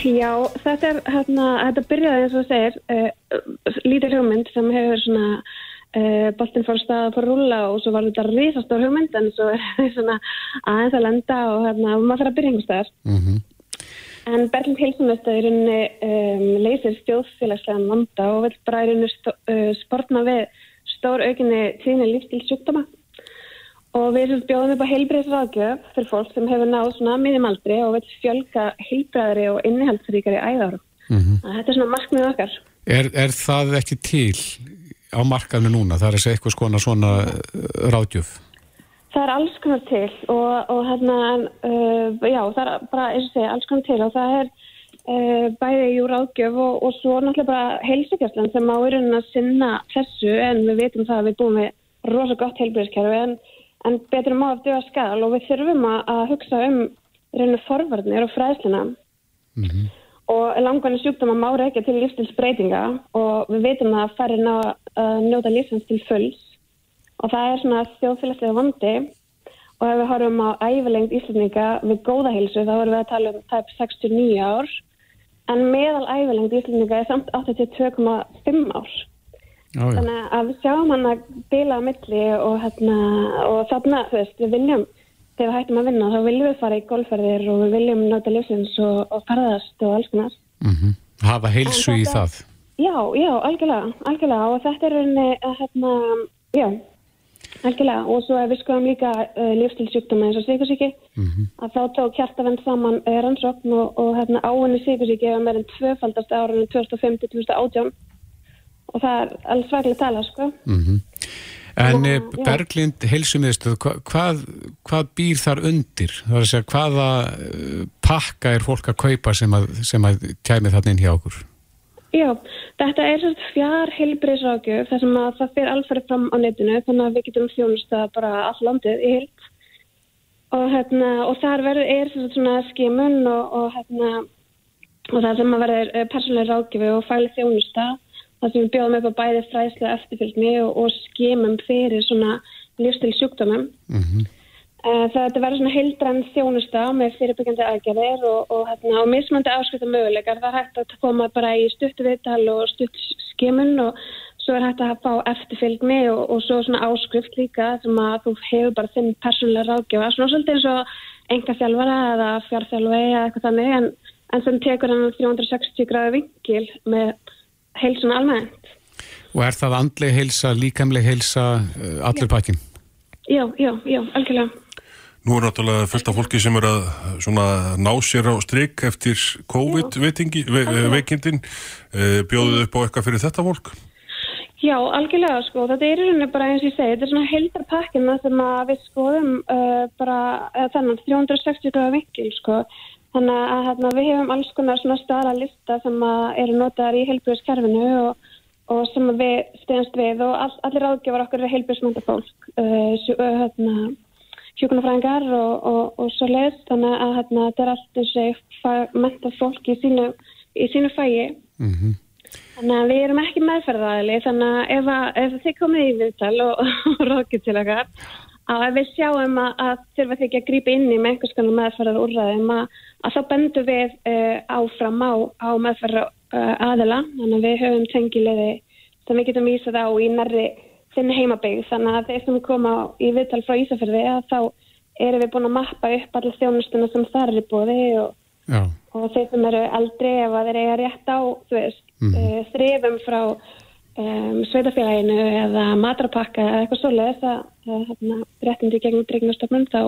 Já, þetta er, hérna, þetta byrjaði eins og þú segir, uh, lítil hugmynd sem hefur svona, uh, boltinn fór að staða fór að rúlla og svo var þetta risastór hugmynd en svo er þetta *laughs* svona aðeins að lenda og hérna, maður þarf að byrja einhvers staðar. Mm En Berlind Hilsumösta í rauninni um, leysir stjóðfélagslegan vanda og vil bara í rauninni stó, uh, sportna við stór aukinni tíðinni lífstil sjúkdóma. Og við bjóðum upp á heilbreyðsraðgjöf fyrir fólk sem hefur náð svona miðjumaldri og vil fjölga heilbreyðari og innihaldsríkari æðárum. -hmm. Þetta er svona markmið okkar. Er, er það ekki til á markaðinu núna? Það er segja eitthvað skona svona uh, ráðgjöf. Það er alls konar til og, og hérna, uh, já, það er bara, eins og segja, alls konar til og það er uh, bæði í ráðgjöf og, og svo náttúrulega bara heilsugjastlan sem á rauninni að sinna þessu en við veitum það að við búum við rosa gott heilbreyðskerfi en, en betur um á að döga skal og við þurfum að, að hugsa um rauninni forvarnir og fræðsluna. Og langvarni sjúkdóma má reykja til lífstilsbreytinga og við veitum að færri ná að njóta lífsins til fulls. Og það er svona þjóðfélagslega vandi. Og ef við horfum á æfilengt íslendinga við góða heilsu þá erum við að tala um tæp 69 ár. En meðal æfilengt íslendinga er samt 82,5 ár Já, já. þannig að við sjáum hann að bila á milli og, hérna, og þarna, þú veist, við viljum þegar við hættum að vinna þá viljum við fara í golfferðir og við viljum nota lífsins og, og ferðast og alls konar. Mm Hafa heilsu En í þetta- það. Já, já, algjörlega, algjörlega. Og þetta er rauninni hérna, já, algjörlega. Og svo ef við skoðum líka uh, lífstilsjúkdóma eins og sigursíki að þá tók hjartavend saman uh, rannsókn og, og hérna áinni sigursíki hefur meirinn tvöfaldast árunni 2005-2018 og það er alveg svaklega tala, sko. En Já, já, já. Berglind heilsumiðstöð, hva, hvað, hvað býr þar undir? Það er að segja, hvaða uh, pakka er fólk að kaupa sem að, sem að kæmi þarna inn hjá okkur? Já, þetta er fjár heilbriðsrákjöf þar sem að það fyrir alferði fram á netinu þannig að við getum þjónusta bara all landið í heilt og, hérna, og þar verður er svona, skimun og, og, hérna, og það sem að verður eh, persónuleg rákjöfi og fæli þjónusta þar sem við bjóðum upp á bæði fræðslu eftirfylgni og, og skimum fyrir svona lífstil sjúkdómum. Uh, þetta verður svona heildrann þjónusta með fyrirbyggjandi aðgerðir og, og, hérna, og mismandi áskrifta möguleikar. Það er hægt að koma bara í stuttu viðtal og stutt skimun og svo er hægt að fá eftirfylgni og, og svo svona áskrift líka sem að þú hefur bara þinn persónulega ráðgjöfa. Svona svolítið eins og enga þjálfara eða fjárþjálfi eða eitthvað þannig en, en sem tekur hann 360 gráði vingil með heilsuna almennt. Og er það andleg heilsa, líkamleg heilsa, uh, allur pakkin? Já, já, já, algjörlega. Nú er náttúrulega fullt af fólki sem er að svona, ná sér á strik eftir COVID-veikindin. Ve bjóðuð upp á eitthvað fyrir þetta fólk? Já, algjörlega sko, þetta er í rauninni bara eins og ég segi, þetta er svona heildarpakkina sem að við skoðum uh, bara þennan 360 gráða vinkil sko, þannig að hérna, við hefum alls konar svona staðra lista sem eru notaðar í heilbjörnskerfinu og, og sem við stegast við og all, allir ráðgjafar okkur eru heilbjörnsmönda fólk, uh, sjú- uh, hérna, hjúkunarfræðingar og, og, og svo leiðist, þannig að hérna, þetta er allt eins og ég menta fólk í sínu, í sínu fægi. Þannig að við erum ekki meðferðaðili þannig að ef, að, ef þið komið í viðtal og, *laughs* og rókið til okkar að ef við sjáum að, að þurfa ekki að grípa inn í með einhvers konar meðferðar úrræðum að, að þá bendum við uh, áfram á, á meðferðar uh, aðila þannig að við höfum tengilegði sem við getum vísað á í nærri þinn heimabygg þannig að þeir sem koma í viðtal frá Ísafjörði að þá erum við búin að mappa upp allir þjónustuna sem þar er bóði og, og þeir sem eru eldri ef að þeir eiga rétt á veist, mm. þrifum frá um, sveitafélaginu eða matrapakka eða eitthvað svoleiðis að, að hérna, réttindi gegnum tryggnastofnun þá,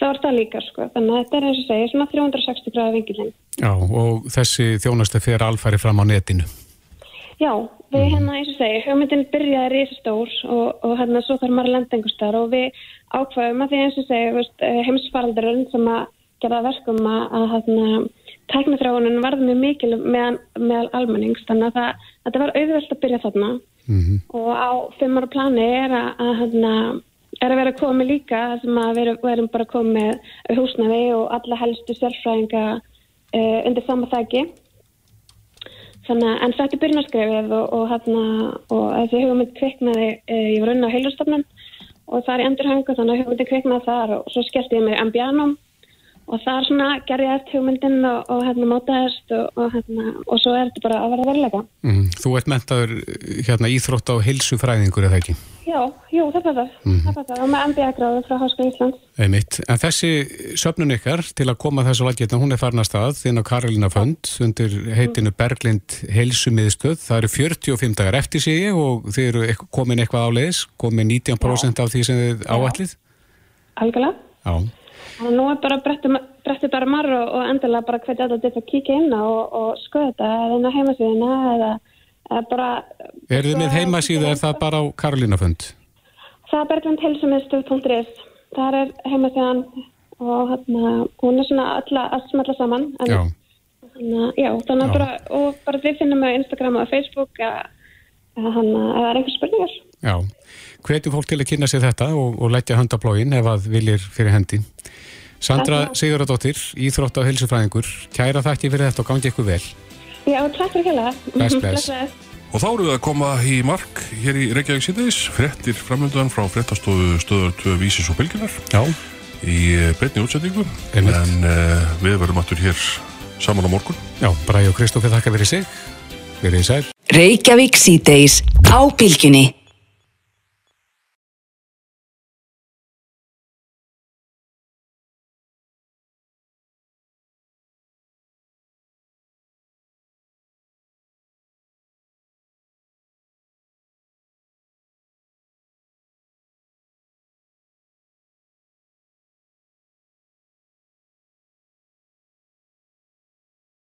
þá er það líka sko. þannig að þetta er eins og segja svona 360 gráða vingilinn. já, og þessi þjónustu fer alfæri fram á netinu. Já, við hérna eins og segja, hugmyndin byrjaði risastór og, og hérna svo þarf maður að lenda einhver starf og við ákvaðum að því eins og segja eh, heimsfaraldurinn sem að gera það verkum að hérna, tæknithráunin varði mjög mikil meðan, meðal almennings þannig að það, þetta var auðvelt að byrja þarna. Mhm. og á fimm ára plani er að, að, hérna, er að vera komið líka sem að við erum- við erum bara komið húsnaði og alla helstu sérfræðinga uh, undir sama þæki Þannig að, en þetta er byrjunaskrefið og, og, hérna, og þessi hugmynd kviknaði, e, ég var unna á heilustofnun og það er í endurhöngu þannig að hugmyndin kviknaði þar og svo skellti ég mig ambjánum og þar svona gerði eftir hugmyndin og, og hérna mótaðist og, og, hérna, og svo er þetta bara að vera veruleika. Mm. Þú ert mentaður hérna, íþrótt á heilsufræðingur eða ekki? Já, jú, það er það. Mhm. Það er það og með MBA-gráðu frá Háskóla Íslands. Einmitt. En þessi söfnun ykkar til að koma þessu laggetna, hún er farin að þinn á Karolina Fönd undir heitinu Berglind heilsumiðstöð. Það eru 45 dagar eftir ég og þið eru komin eitthvað áleiðis, komin 19% af því sem þið áætlið. Algjörlega. Að nú er bara brettið bretti bara marr og, og endilega bara hvernig þetta til að kíkja inn á og, og skoða þetta eða inn á heimasíðina eða, eða bara... Er þið með heimasíðu, er það bara á Karolina Fönd? Það er berglindheilsumiðstöð.is Það er heimasíðan og hérna, hún er svona alla, að smalla saman. En, Já. Að- já, þannig að bara, og bara við finnum á Instagram og Facebook að, að hann, að það er einhver spurningar. Já. Hvetjum fólk til að kynna sér þetta og, og leggja hönd á blógin ef að viljir fyrir hendi. Sandra Sigurðardóttir, íþrótt á heilsufræðingur, kæra þakki fyrir þetta og gangi ykkur vel. Já, takk fyrir kjæla. *laughs* Bless, bless. Og þá erum við að koma í mark hér í Reykjavík síðdeis, frettir framöndan frá frettastofu stöður 2 vísis og bylginar Já. í breytni útsendingu Einmitt. en uh, við verðum aftur hér saman á morgun. Já, Bræði og Kristófi þakka fyrir sig. Verið í sæl. Reykjavík síðdeis á bylgjunni.